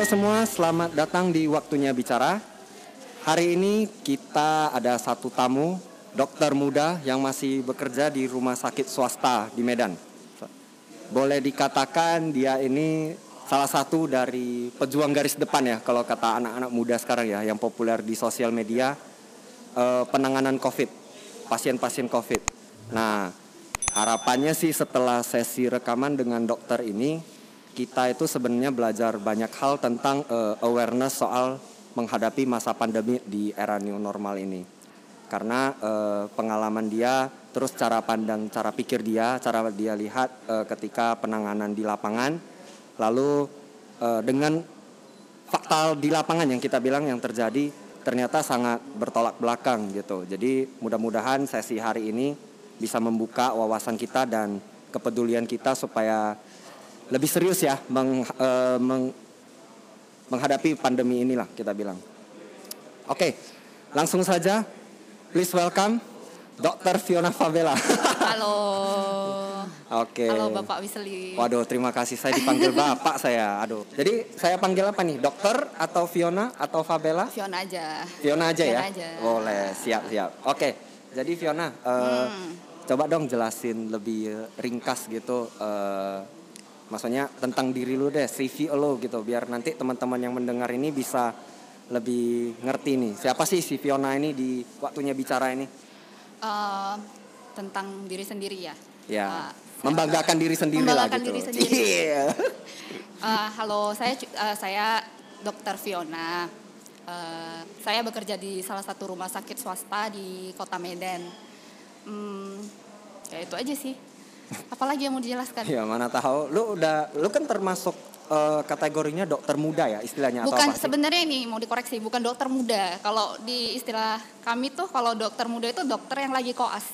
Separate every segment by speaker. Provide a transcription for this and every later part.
Speaker 1: Halo semua, selamat datang di Waktunya Bicara. Hari ini kita ada satu tamu, dokter muda yang masih bekerja di rumah sakit swasta di Medan. Boleh dikatakan dia ini salah satu dari pejuang garis depan ya kalau kata anak-anak muda sekarang ya yang populer di sosial media eh, penanganan COVID, pasien-pasien COVID. Nah, harapannya sih setelah sesi rekaman dengan dokter ini kita itu sebenarnya belajar banyak hal tentang uh, awareness soal menghadapi masa pandemi di era new normal ini. Karena uh, pengalaman dia, terus cara pandang, cara pikir dia, cara dia lihat uh, ketika penanganan di lapangan, lalu uh, dengan fakta di lapangan yang kita bilang yang terjadi ternyata sangat bertolak belakang gitu. Jadi mudah-mudahan sesi hari ini bisa membuka wawasan kita dan kepedulian kita supaya lebih serius ya meng, uh, meng, menghadapi pandemi inilah kita bilang. Oke, langsung saja. Please welcome Dr. Fiona Favela.
Speaker 2: Halo.
Speaker 1: Oke.
Speaker 2: Halo Bapak Wisli.
Speaker 1: Waduh, terima kasih saya dipanggil Bapak saya. Aduh. Jadi saya panggil apa nih? Dokter atau Fiona atau Favela?
Speaker 2: Fiona aja.
Speaker 1: Fiona aja
Speaker 2: Fiona
Speaker 1: ya.
Speaker 2: aja.
Speaker 1: Boleh, siap siap. Oke. Jadi Fiona, eh,
Speaker 2: Hmm.
Speaker 1: coba dong jelasin lebih ringkas gitu. eh, maksudnya tentang diri lu deh, CV lo gitu, biar nanti teman-teman yang mendengar ini bisa lebih ngerti nih. Siapa sih si Fiona ini di waktunya bicara ini?
Speaker 2: Eh, tentang diri sendiri ya.
Speaker 1: Ya,
Speaker 2: Eh,
Speaker 1: membanggakan diri sendiri lah
Speaker 2: Membanggakan
Speaker 1: gitu.
Speaker 2: diri sendiri.
Speaker 1: Iya.
Speaker 2: eh, halo, saya eh, saya Dokter Fiona. Eh, saya bekerja di salah satu rumah sakit swasta di Kota Medan. Hmm, ya itu aja sih. Apalagi yang mau dijelaskan?
Speaker 1: Ya mana tahu. Lu udah, lu kan termasuk eh, kategorinya dokter muda ya istilahnya atau
Speaker 2: Bukan
Speaker 1: apa sih?
Speaker 2: sebenarnya ini mau dikoreksi, bukan dokter muda. Kalau di istilah kami tuh kalau dokter muda itu dokter yang lagi koas.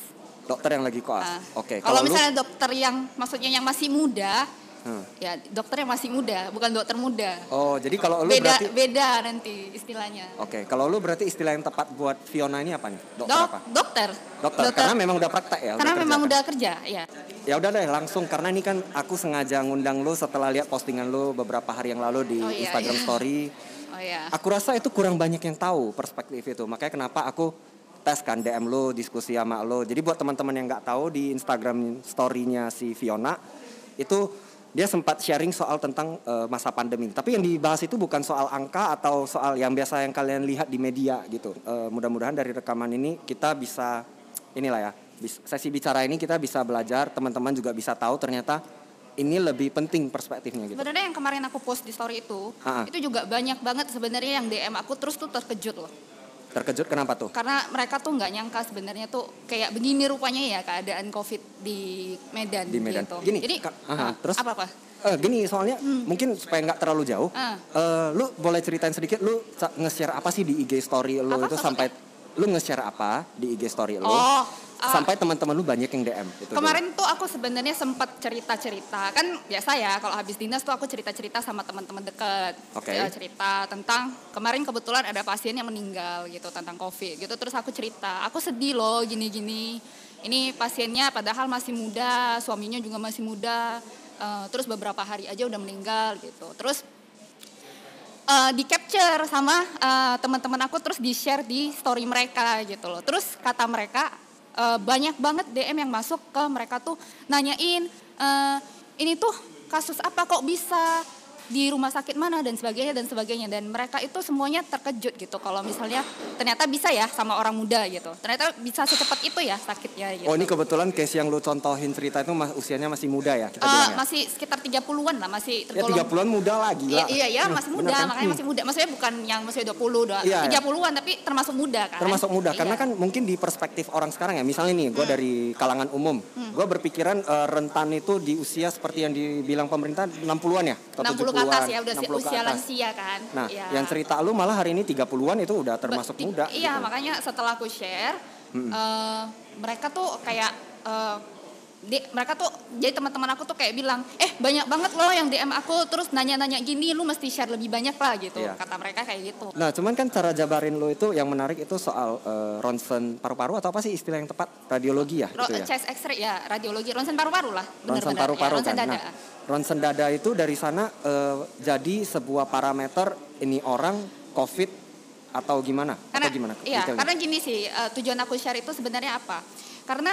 Speaker 1: Dokter yang lagi koas.
Speaker 2: Ah.
Speaker 1: Oke.
Speaker 2: Kalau
Speaker 1: lu-
Speaker 2: misalnya dokter yang maksudnya yang masih muda,
Speaker 1: Hmm.
Speaker 2: ya dokter yang masih muda, bukan dokter muda.
Speaker 1: Oh, jadi kalau lu
Speaker 2: beda
Speaker 1: berarti
Speaker 2: beda nanti istilahnya.
Speaker 1: Oke, kalau lu berarti istilah yang tepat buat Fiona ini apa nih? Dokter
Speaker 2: Dok,
Speaker 1: apa?
Speaker 2: dokter.
Speaker 1: Dokter, karena memang udah praktek ya.
Speaker 2: karena
Speaker 1: kerja
Speaker 2: memang
Speaker 1: kan?
Speaker 2: udah kerja, ya.
Speaker 1: Ya udah deh, langsung karena ini kan aku sengaja ngundang lu setelah lihat postingan lu beberapa hari yang lalu di
Speaker 2: Oh, iya,
Speaker 1: Instagram
Speaker 2: iya.
Speaker 1: Story.
Speaker 2: Oh ya.
Speaker 1: Aku rasa itu kurang banyak yang tahu perspektif itu. Makanya kenapa aku tes kan DM lu, diskusi sama lu. Jadi buat teman-teman yang nggak tahu di Instagram story-nya si Fiona itu dia sempat sharing soal tentang eh, masa pandemi. Tapi yang dibahas itu bukan soal angka atau soal yang biasa yang kalian lihat di media gitu. Eh, mudah-mudahan dari rekaman ini kita bisa inilah ya. Sesi bicara ini kita bisa belajar, teman-teman juga bisa tahu ternyata ini lebih penting perspektifnya gitu.
Speaker 2: Sebenarnya yang kemarin aku post di story itu,
Speaker 1: Ah, ah.
Speaker 2: itu juga banyak banget sebenarnya yang DM aku terus tuh terkejut loh.
Speaker 1: Terkejut kenapa tuh?
Speaker 2: Karena mereka tuh nggak nyangka sebenarnya tuh kayak begini rupanya ya keadaan Covid di Medan.
Speaker 1: Di Medan.
Speaker 2: Gitu.
Speaker 1: Gini,
Speaker 2: Jadi,
Speaker 1: Kak, aha,
Speaker 2: ah,
Speaker 1: terus?
Speaker 2: apa apa?
Speaker 1: Eh, gini soalnya mungkin supaya nggak terlalu jauh,
Speaker 2: Ah.
Speaker 1: eh, lu boleh ceritain sedikit lu nge-share apa sih di IG story lu
Speaker 2: Apa?
Speaker 1: itu sampai lu nge-share apa di IG story lu
Speaker 2: Oh, ah.
Speaker 1: sampai teman-teman lu banyak yang DM itu.
Speaker 2: Kemarin tuh aku sebenarnya sempat cerita-cerita kan biasa ya kalau habis dinas tuh aku cerita-cerita sama teman-teman deket
Speaker 1: Oke.
Speaker 2: Ya, cerita tentang kemarin kebetulan ada pasien yang meninggal gitu tentang covid gitu terus aku cerita aku sedih loh gini-gini ini pasiennya padahal masih muda suaminya juga masih muda eh, terus beberapa hari aja udah meninggal gitu terus eh, di capture sama eh, teman-teman aku terus di share di story mereka gitu loh. Terus kata mereka eh, banyak banget DM yang masuk ke mereka tuh nanyain eh, ini tuh kasus apa kok bisa di rumah sakit mana dan sebagainya dan sebagainya dan mereka itu semuanya terkejut gitu kalau misalnya ternyata bisa ya sama orang muda gitu ternyata bisa secepat itu ya sakitnya gitu.
Speaker 1: Oh ini kebetulan case yang lu contohin cerita itu mas, usianya masih muda ya kita bilang ya.
Speaker 2: masih sekitar 30-an lah masih
Speaker 1: Ya
Speaker 2: tergolong
Speaker 1: 30-an muda lagi
Speaker 2: Iya,
Speaker 1: lah.
Speaker 2: iya, iya, masih
Speaker 1: Hmm,
Speaker 2: muda,
Speaker 1: bener kan?
Speaker 2: makanya
Speaker 1: Hmm.
Speaker 2: masih muda. Maksudnya bukan yang masih 20, udah
Speaker 1: Iya, iya.
Speaker 2: 30-an tapi termasuk muda kan.
Speaker 1: termasuk muda
Speaker 2: Iya.
Speaker 1: karena kan mungkin di perspektif orang sekarang ya misalnya nih gue dari kalangan umum gue berpikiran eh, rentan itu di usia seperti yang dibilang pemerintah 60-an ya atau
Speaker 2: 60 ke atas
Speaker 1: 70-an,
Speaker 2: ya udah
Speaker 1: 60 ke
Speaker 2: usia lansia kan.
Speaker 1: nah
Speaker 2: Iya.
Speaker 1: yang cerita lu malah hari ini 30-an itu udah termasuk
Speaker 2: Be-
Speaker 1: muda
Speaker 2: Iya,
Speaker 1: gitu.
Speaker 2: makanya setelah aku share eh, mereka tuh kayak eh, di, mereka tuh jadi teman-teman aku tuh kayak bilang eh banyak banget loh yang DM aku terus nanya-nanya gini lu mesti share lebih banyak lah gitu
Speaker 1: Iya.
Speaker 2: kata mereka kayak gitu
Speaker 1: Nah, cuman kan cara jabarin lo itu yang menarik itu soal eh, ronsen paru-paru atau apa sih istilah yang tepat? Radiologi ya,
Speaker 2: Ro-
Speaker 1: itu ya.
Speaker 2: chest X-ray ya radiologi ronsen paru-paru lah
Speaker 1: Ronsen
Speaker 2: bener-bener
Speaker 1: paru-paru
Speaker 2: ya, ronsen
Speaker 1: kan.
Speaker 2: dada
Speaker 1: Nah, ronsen dada itu dari sana eh, jadi sebuah parameter ini orang COVID atau gimana?
Speaker 2: karena
Speaker 1: atau gimana?
Speaker 2: iya
Speaker 1: detailnya?
Speaker 2: karena gini sih eh, tujuan aku share itu sebenarnya apa karena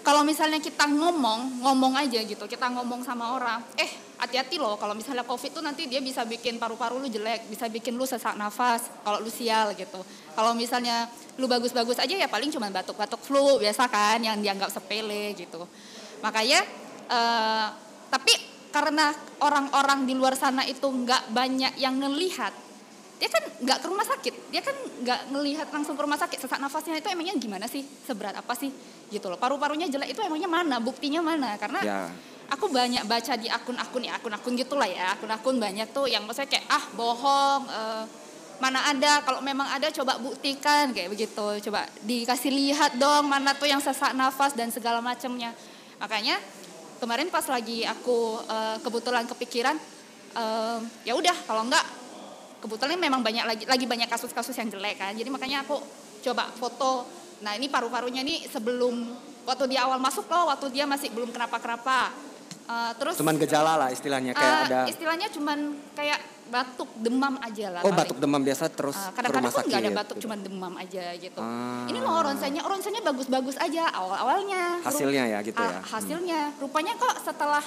Speaker 2: kalau misalnya kita ngomong ngomong aja gitu kita ngomong sama orang eh hati-hati loh kalau misalnya covid tuh nanti dia bisa bikin paru-paru lu jelek bisa bikin lu sesak nafas kalau lu sial gitu. Kalau misalnya lu bagus-bagus aja ya paling cuma batuk-batuk flu biasa kan yang dianggap sepele gitu. Makanya eh, tapi karena orang-orang di luar sana itu nggak banyak yang ngelihat dia kan nggak ke rumah sakit. Dia kan nggak ngelihat langsung ke rumah sakit. Sesak nafasnya itu emangnya gimana sih? Seberat apa sih? Gitu loh. Paru-parunya jelek itu emangnya mana? Buktinya mana? Karena
Speaker 1: Ya.
Speaker 2: aku banyak baca di akun-akun ya akun-akun gitulah ya. Akun-akun banyak tuh yang maksudnya kayak ah bohong eh, mana ada? Kalau memang ada coba buktikan. Kayak begitu. Coba dikasih lihat dong mana tuh yang sesak nafas dan segala macamnya. Makanya kemarin pas lagi aku eh, kebetulan kepikiran eh, ya udah kalau enggak kebetulan memang banyak lagi lagi banyak kasus-kasus yang jelek kan jadi makanya aku coba foto nah ini paru-parunya nih sebelum waktu dia awal masuk loh waktu dia masih belum kenapa-kenapa Eh, terus
Speaker 1: Cuman gejala lah istilahnya kayak
Speaker 2: eh,
Speaker 1: ada
Speaker 2: istilahnya cuman kayak batuk demam aja lah
Speaker 1: Oh,
Speaker 2: paling.
Speaker 1: batuk demam biasa terus
Speaker 2: Eh,
Speaker 1: ke
Speaker 2: kadang-kadang
Speaker 1: rumah
Speaker 2: nggak ada batuk
Speaker 1: gitu.
Speaker 2: cuman demam aja gitu
Speaker 1: Ah.
Speaker 2: ini loh ronsennya ronsennya bagus-bagus aja awal-awalnya
Speaker 1: Hasilnya ya gitu ya.
Speaker 2: hasilnya rupanya kok setelah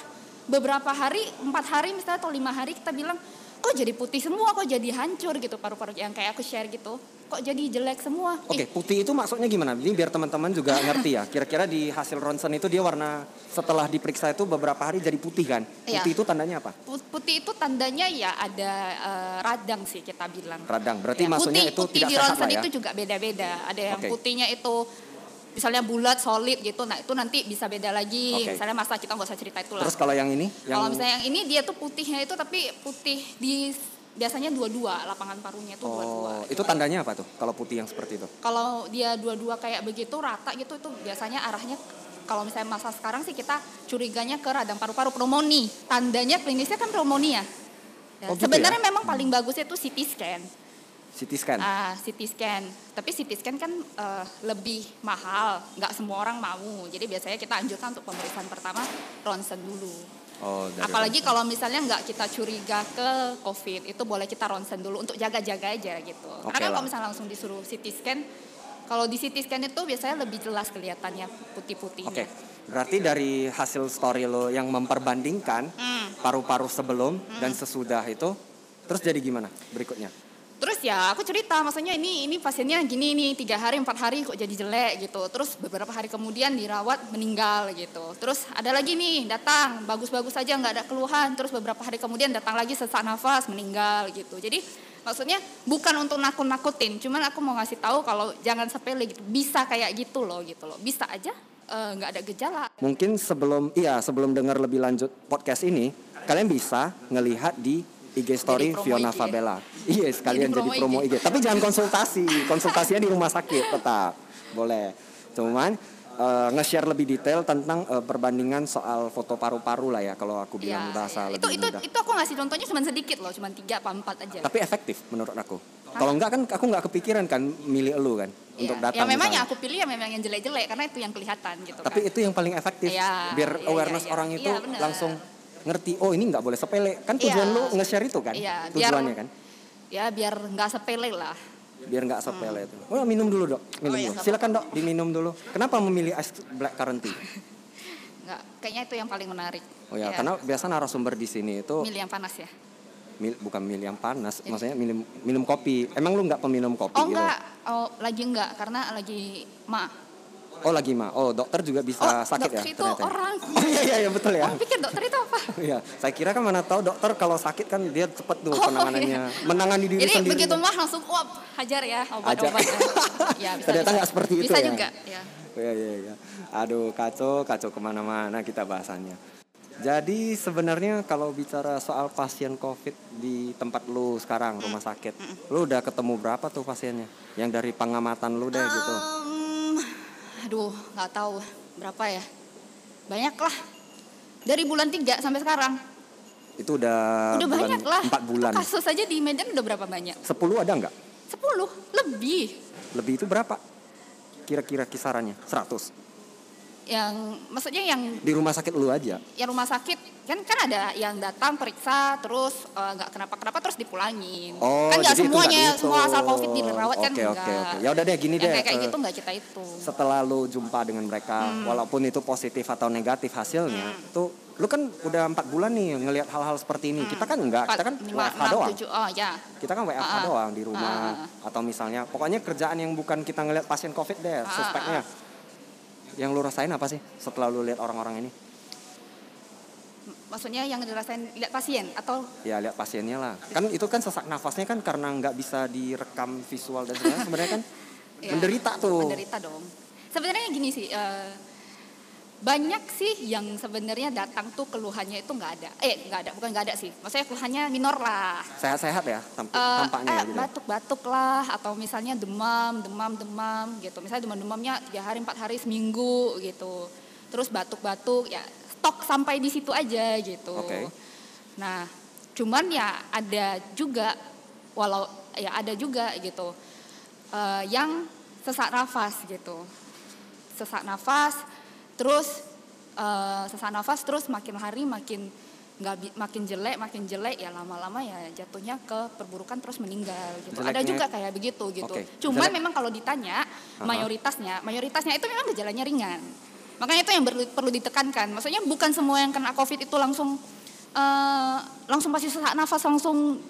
Speaker 2: beberapa hari empat hari misalnya atau lima hari kita bilang kok jadi putih semua kok jadi hancur gitu paru-paru yang kayak aku share gitu kok jadi jelek semua
Speaker 1: Oke,
Speaker 2: Ih,
Speaker 1: putih itu maksudnya gimana? Ini biar teman-teman juga ngerti ya. Kira-kira di hasil ronsen itu dia warna setelah diperiksa itu beberapa hari jadi putih kan?
Speaker 2: Iya.
Speaker 1: Putih itu tandanya apa?
Speaker 2: put- putih itu tandanya ya ada eh, radang sih kita bilang
Speaker 1: Radang. Berarti
Speaker 2: Ya,
Speaker 1: maksudnya
Speaker 2: putih,
Speaker 1: itu
Speaker 2: putih
Speaker 1: tidak
Speaker 2: di
Speaker 1: sehat
Speaker 2: ronsen
Speaker 1: lah ya.
Speaker 2: itu juga beda-beda. Ada yang
Speaker 1: Oke.
Speaker 2: putihnya itu misalnya bulat, solid gitu. Nah itu nanti bisa beda lagi.
Speaker 1: Oke.
Speaker 2: Misalnya masa kita nggak usah cerita itu lah.
Speaker 1: Terus kalau yang ini yang
Speaker 2: Kalau misalnya yang ini dia tuh putihnya itu tapi putih di biasanya dua-dua lapangan parunya itu
Speaker 1: Oh,
Speaker 2: dua-dua.
Speaker 1: itu tandanya apa tuh? Kalau putih yang seperti itu?
Speaker 2: Kalau dia dua-dua kayak begitu rata gitu itu biasanya arahnya kalau misalnya masa sekarang sih kita curiganya ke radang paru-paru pneumonia. Tandanya klinisnya kan pneumonia. Ya,
Speaker 1: Oh, gitu
Speaker 2: sebenarnya
Speaker 1: ya?
Speaker 2: memang paling bagusnya itu CT scan.
Speaker 1: CT scan.
Speaker 2: Ah, CT scan. Tapi CT scan kan eh, lebih mahal, nggak semua orang mau. Jadi biasanya kita anjurkan untuk pemeriksaan pertama ronsen dulu.
Speaker 1: Oh, dari
Speaker 2: Apalagi kalau misalnya nggak kita curiga ke COVID, itu boleh kita ronsen dulu untuk jaga-jaga aja gitu.
Speaker 1: Oke
Speaker 2: Karena kan kalau misalnya langsung disuruh CT scan, kalau di CT scan itu biasanya lebih jelas kelihatannya putih-putihnya.
Speaker 1: Oke. Berarti dari hasil story lo yang memperbandingkan
Speaker 2: Hmm.
Speaker 1: paru-paru sebelum dan sesudah itu terus jadi gimana berikutnya?
Speaker 2: Terus ya aku cerita, maksudnya ini ini pasiennya gini nih tiga hari empat hari kok jadi jelek gitu. Terus beberapa hari kemudian dirawat meninggal gitu. Terus ada lagi nih datang bagus-bagus aja nggak ada keluhan. Terus beberapa hari kemudian datang lagi sesak nafas meninggal gitu. Jadi maksudnya bukan untuk nakut-nakutin, cuman aku mau ngasih tahu kalau jangan sepele gitu. Bisa kayak gitu loh gitu loh. Bisa aja eh, nggak ada gejala.
Speaker 1: Mungkin sebelum iya sebelum dengar lebih lanjut podcast ini, kalian bisa ngelihat di IG story
Speaker 2: promo
Speaker 1: Fiona
Speaker 2: IG.
Speaker 1: Fabella. Iya, sekalian
Speaker 2: Jadi
Speaker 1: jadi
Speaker 2: promo
Speaker 1: promo IG. Tapi jangan konsultasi. Konsultasinya di rumah sakit tetap. Boleh. Cuman eh, nge-share lebih detail tentang eh, perbandingan soal foto paru-paru lah ya kalau aku bilang
Speaker 2: Ya,
Speaker 1: bahasa
Speaker 2: ya.
Speaker 1: lebih
Speaker 2: Itu itu
Speaker 1: mudah.
Speaker 2: itu aku ngasih contohnya cuma sedikit loh, cuma tiga apa empat aja.
Speaker 1: Tapi efektif menurut aku. Kalau enggak kan aku nggak kepikiran kan milih elu kan untuk
Speaker 2: Ya,
Speaker 1: datang.
Speaker 2: ya memang
Speaker 1: misalnya.
Speaker 2: yang aku pilih ya memang yang jelek-jelek karena itu yang kelihatan gitu
Speaker 1: Tapi
Speaker 2: kan.
Speaker 1: itu yang paling efektif.
Speaker 2: Iya,
Speaker 1: biar
Speaker 2: iya,
Speaker 1: awareness
Speaker 2: iya, iya.
Speaker 1: orang itu
Speaker 2: Iya, benar.
Speaker 1: langsung ngerti. Oh ini nggak boleh sepele. Kan tujuan
Speaker 2: Iya.
Speaker 1: lu nge-share itu kan?
Speaker 2: Iya, biar-
Speaker 1: Tujuannya kan?
Speaker 2: Ya biar nggak sepele lah.
Speaker 1: Biar nggak sepele itu. Oh minum dulu dok. Minum
Speaker 2: Oh, iya,
Speaker 1: dulu.
Speaker 2: nggak
Speaker 1: Silakan dok diminum dulu. Kenapa memilih ice black currant tea?
Speaker 2: Nggak, kayaknya itu yang paling menarik.
Speaker 1: Oh ya,
Speaker 2: Ya.
Speaker 1: karena biasa narasumber di sini itu
Speaker 2: milih yang panas ya.
Speaker 1: mil- bukan milih yang panas, maksudnya minum minum kopi. Emang lu nggak peminum kopi
Speaker 2: Oh
Speaker 1: gitu?
Speaker 2: enggak, oh lagi enggak karena lagi ma.
Speaker 1: Oh lagi mah. Oh dokter juga bisa
Speaker 2: Oh,
Speaker 1: sakit ya?
Speaker 2: dokter itu
Speaker 1: ternyata ya?
Speaker 2: orang.
Speaker 1: Oh iya iya iya, betul ya.
Speaker 2: Kamu pikir dokter itu apa?
Speaker 1: Iya, saya kira kan mana tahu dokter kalau sakit kan dia cepet tuh
Speaker 2: Oh,
Speaker 1: penanganannya,
Speaker 2: iya.
Speaker 1: menangani diri
Speaker 2: Jadi
Speaker 1: sendiri.
Speaker 2: begitu mah langsung wah hajar ya obat-obat. ya, bisa,
Speaker 1: Ternyata nggak seperti itu
Speaker 2: Bisa
Speaker 1: ya?
Speaker 2: juga, ya.
Speaker 1: Iya iya iya. Aduh kacau kacau ke mana-mana kita bahasannya. Jadi sebenarnya kalau bicara soal pasien COVID di tempat lu sekarang rumah sakit, lu udah ketemu berapa tuh pasiennya? Yang dari pengamatan lu deh gitu.
Speaker 2: Aduh, nggak tahu berapa ya. Banyak lah. Dari bulan 3 sampai sekarang.
Speaker 1: Itu udah,
Speaker 2: Udah
Speaker 1: bulan,
Speaker 2: banyak lah.
Speaker 1: 4 bulan.
Speaker 2: Itu kasus aja di Medan udah berapa banyak?
Speaker 1: 10 ada nggak?
Speaker 2: 10 lebih.
Speaker 1: Lebih itu berapa? Kira-kira kisarannya? 100.
Speaker 2: Yang maksudnya yang
Speaker 1: Di rumah sakit lu aja.
Speaker 2: yang rumah sakit kan kan ada yang datang periksa terus eh, nggak kenapa-kenapa terus dipulangin.
Speaker 1: Oh,
Speaker 2: kan nggak semuanya
Speaker 1: dihitung.
Speaker 2: semua asal covid dirawat kan
Speaker 1: Oke,
Speaker 2: enggak.
Speaker 1: oke, oke. Ya udah deh, gini
Speaker 2: Yang
Speaker 1: deh,
Speaker 2: Kayak, kayak
Speaker 1: eh,
Speaker 2: gitu nggak kita itu.
Speaker 1: Setelah lu jumpa dengan mereka,
Speaker 2: Hmm.
Speaker 1: walaupun itu positif atau negatif hasilnya, tuh lu kan udah empat bulan nih ngelihat hal-hal seperti ini. Kita kan enggak, kita kan
Speaker 2: Hmm. Empat, lima,
Speaker 1: WFH doang.
Speaker 2: tujuh, oh ya.
Speaker 1: Kita kan WFH
Speaker 2: Ah, ah.
Speaker 1: doang di rumah
Speaker 2: Ah,
Speaker 1: atau misalnya pokoknya kerjaan yang bukan kita ngelihat pasien Covid deh,
Speaker 2: Ah,
Speaker 1: suspeknya. Yang lu rasain apa sih setelah lu lihat orang-orang ini?
Speaker 2: Maksudnya yang dirasain lihat pasien atau
Speaker 1: Ya lihat pasiennya lah. Kan itu kan sesak nafasnya kan karena nggak bisa direkam visual dan sebagainya sebenarnya kan
Speaker 2: Ya,
Speaker 1: menderita tuh.
Speaker 2: menderita dong. Sebenarnya gini sih, eh, banyak sih yang sebenarnya datang tuh keluhannya itu nggak ada. Eh nggak ada, bukan nggak ada sih. Maksudnya keluhannya minor lah.
Speaker 1: Sehat-sehat ya tamp-
Speaker 2: Eh,
Speaker 1: tampaknya
Speaker 2: eh,
Speaker 1: ya gitu. ya.
Speaker 2: batuk-batuk lah atau misalnya demam, demam, demam gitu. Misalnya demam-demamnya tiga hari, empat hari, seminggu gitu. Terus batuk-batuk ya stok sampai di situ aja gitu.
Speaker 1: Oke.
Speaker 2: Nah, cuman ya ada juga walau ya ada juga gitu eh, yang sesak nafas gitu. Sesak nafas, terus eh, sesak nafas terus makin hari makin nggak makin jelek makin jelek ya lama-lama ya jatuhnya ke perburukan terus meninggal gitu. Ada juga kayak begitu gitu.
Speaker 1: Oke,
Speaker 2: Cuman
Speaker 1: jelek-
Speaker 2: memang kalau ditanya mayoritasnya mayoritasnya itu memang gejalanya ringan. Makanya itu yang perlu, perlu ditekankan. Maksudnya bukan semua yang kena COVID itu langsung eh, langsung pasti sesak nafas langsung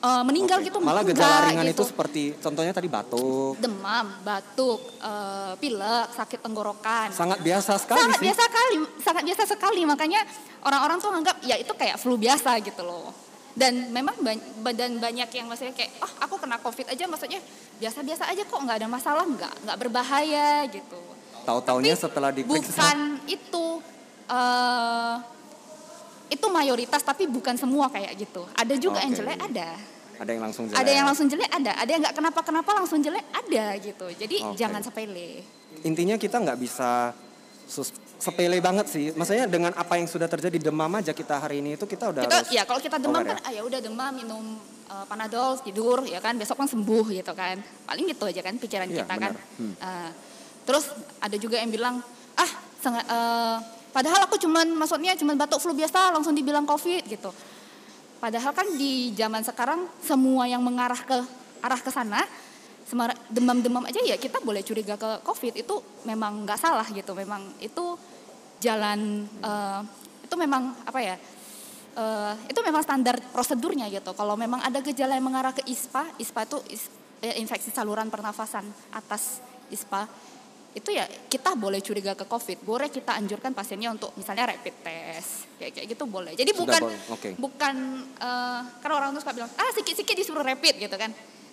Speaker 2: eh, meninggal
Speaker 1: Oke.
Speaker 2: gitu.
Speaker 1: Malah gejala ringan
Speaker 2: gitu.
Speaker 1: itu seperti contohnya tadi batuk.
Speaker 2: demam, batuk, eh, pilek, sakit tenggorokan.
Speaker 1: Sangat biasa sekali
Speaker 2: sangat
Speaker 1: sih.
Speaker 2: biasa sekali, sangat biasa sekali. Makanya orang-orang tuh anggap ya itu kayak flu biasa gitu loh. Dan memang ban- dan banyak yang maksudnya kayak, oh aku kena covid aja, maksudnya biasa-biasa aja kok nggak ada masalah, nggak nggak berbahaya gitu.
Speaker 1: Tahu-taunya
Speaker 2: Tapi
Speaker 1: setelah diperiksa
Speaker 2: Bukan itu, eh itu mayoritas tapi bukan semua kayak gitu. Ada juga yang
Speaker 1: Oke.
Speaker 2: jelek ada.
Speaker 1: ada yang langsung jelek.
Speaker 2: Ada yang langsung jelek ada, ada yang nggak kenapa-kenapa langsung jelek ada gitu. Jadi
Speaker 1: Oke.
Speaker 2: jangan sepele.
Speaker 1: Intinya kita nggak bisa sepele banget sih. Maksudnya dengan apa yang sudah terjadi demam aja kita hari ini itu kita udah
Speaker 2: Kita
Speaker 1: harus
Speaker 2: ya kalau kita demam kan ah, ya udah demam minum uh, panadol tidur ya kan besok kan sembuh gitu kan. Paling gitu aja kan pikiran
Speaker 1: Iya,
Speaker 2: kita kan.
Speaker 1: benar. Hmm.
Speaker 2: Uh, terus ada juga yang bilang ah senga- uh, padahal aku cuman maksudnya cuman batuk flu biasa langsung dibilang covid gitu. Padahal kan di zaman sekarang semua yang mengarah ke arah ke sana demam-demam aja ya kita boleh curiga ke covid. Itu memang nggak salah gitu. Memang itu jalan eh, itu memang apa ya eh, itu memang standar prosedurnya gitu. Kalau memang ada gejala yang mengarah ke ISPA ISPA itu is- eh, infeksi saluran pernafasan atas ISPA itu ya kita boleh curiga ke COVID, boleh kita anjurkan pasiennya untuk misalnya rapid test, kayak kayak gitu boleh. Jadi
Speaker 1: Sudah
Speaker 2: bukan
Speaker 1: boleh, oke.
Speaker 2: bukan eh, kan orang tuh suka bilang ah sedikit-sedikit disuruh rapid gitu kan,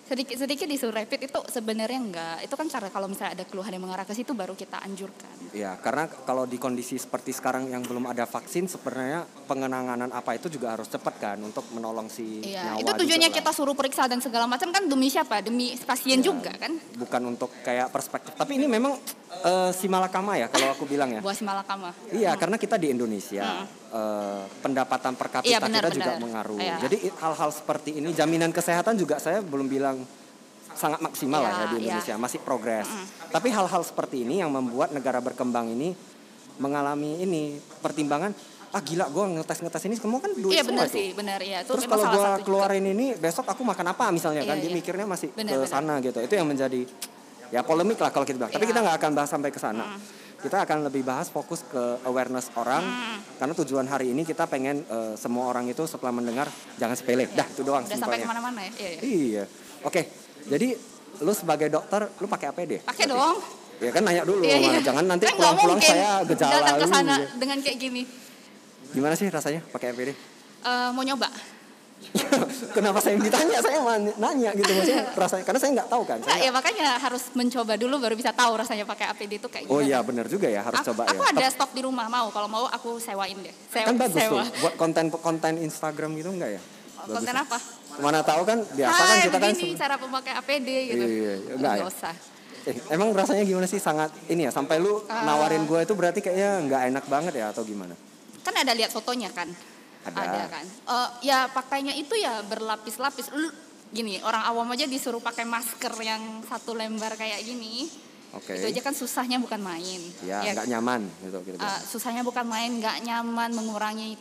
Speaker 2: sedikit-sedikit disuruh rapid itu sebenarnya enggak, itu kan cara kalau misalnya ada keluhan yang mengarah ke situ baru kita anjurkan.
Speaker 1: Ya, karena kalau di kondisi seperti sekarang yang belum ada vaksin, sebenarnya pengenanganan apa itu juga harus cepat kan untuk menolong si
Speaker 2: Iya,
Speaker 1: nyawa
Speaker 2: itu tujuannya kita suruh periksa dan segala macam kan demi siapa? Demi pasien
Speaker 1: Iya.
Speaker 2: juga kan.
Speaker 1: Bukan untuk kayak perspektif. Tapi ini memang eh, si malakama ya kalau aku bilang ya.
Speaker 2: Buah si malakama.
Speaker 1: Iya, karena kita di Indonesia eh, pendapatan per kapita
Speaker 2: Iya, benar,
Speaker 1: kita juga
Speaker 2: benar.
Speaker 1: mengaruh.
Speaker 2: Iya.
Speaker 1: Jadi hal-hal seperti ini jaminan kesehatan juga saya belum bilang sangat maksimal lah ya
Speaker 2: Iya,
Speaker 1: di
Speaker 2: iya.
Speaker 1: Indonesia, masih progres. Tapi hal-hal seperti ini yang membuat negara berkembang ini mengalami ini pertimbangan ah gila gue ngetes ngetes ini semua kan duit
Speaker 2: Iya
Speaker 1: semua
Speaker 2: benar
Speaker 1: tuh.
Speaker 2: sih, benar ya. Itu
Speaker 1: Terus kalau gue
Speaker 2: satu juga.
Speaker 1: keluarin ini besok aku makan apa misalnya kan
Speaker 2: Iya,
Speaker 1: dia
Speaker 2: iya.
Speaker 1: mikirnya masih ke sana gitu. Itu yang menjadi ya polemik lah kalau kita bilang. Tapi
Speaker 2: Iya.
Speaker 1: kita nggak akan bahas sampai ke sana. Kita akan lebih bahas fokus ke awareness orang karena tujuan hari ini kita pengen eh, semua orang itu setelah mendengar jangan sepele. Dah itu doang
Speaker 2: Udah sampai
Speaker 1: ke
Speaker 2: mana-mana ya. Iya, iya.
Speaker 1: Iya. Oke. Jadi lu sebagai dokter lu pakai APD?
Speaker 2: Pakai dong.
Speaker 1: Ya kan nanya dulu.
Speaker 2: Iya, iya.
Speaker 1: Jangan nanti
Speaker 2: Kan
Speaker 1: pulang-pulang saya gejala
Speaker 2: datang ke sana
Speaker 1: gitu.
Speaker 2: dengan kayak gini.
Speaker 1: Gimana sih rasanya pakai APD?
Speaker 2: Eh, mau nyoba?
Speaker 1: Kenapa saya yang ditanya? Saya nanya gitu maksudnya rasanya karena saya nggak tahu kan.
Speaker 2: Nah,
Speaker 1: Saya
Speaker 2: ya makanya harus mencoba dulu baru bisa tahu rasanya pakai APD itu kayak gimana.
Speaker 1: Oh iya benar juga ya harus
Speaker 2: aku,
Speaker 1: coba
Speaker 2: aku
Speaker 1: ya.
Speaker 2: ada stok di rumah mau kalau mau aku sewain deh. Sewa,
Speaker 1: kan bagus
Speaker 2: sewa.
Speaker 1: tuh buat konten konten Instagram gitu enggak ya?
Speaker 2: Konten
Speaker 1: Bagus.
Speaker 2: apa?
Speaker 1: Mana tahu kan biasa
Speaker 2: Hai,
Speaker 1: kan kita kan
Speaker 2: cara pemakai APD gitu.
Speaker 1: Iya, iya, enggak ya?
Speaker 2: usah.
Speaker 1: Eh, emang rasanya gimana sih sangat ini ya sampai lu
Speaker 2: Ah.
Speaker 1: nawarin gue itu berarti kayaknya nggak enak banget ya atau gimana?
Speaker 2: Kan ada lihat fotonya kan?
Speaker 1: Ada.
Speaker 2: kan. Eh, ya pakainya itu ya berlapis-lapis. Lu gini, orang awam aja disuruh pakai masker yang satu lembar kayak gini.
Speaker 1: Oke.
Speaker 2: Itu aja kan susahnya bukan main.
Speaker 1: Ya
Speaker 2: Ya,
Speaker 1: nggak nyaman gitu gitu.
Speaker 2: eh, susahnya bukan main, nggak nyaman, mengurangi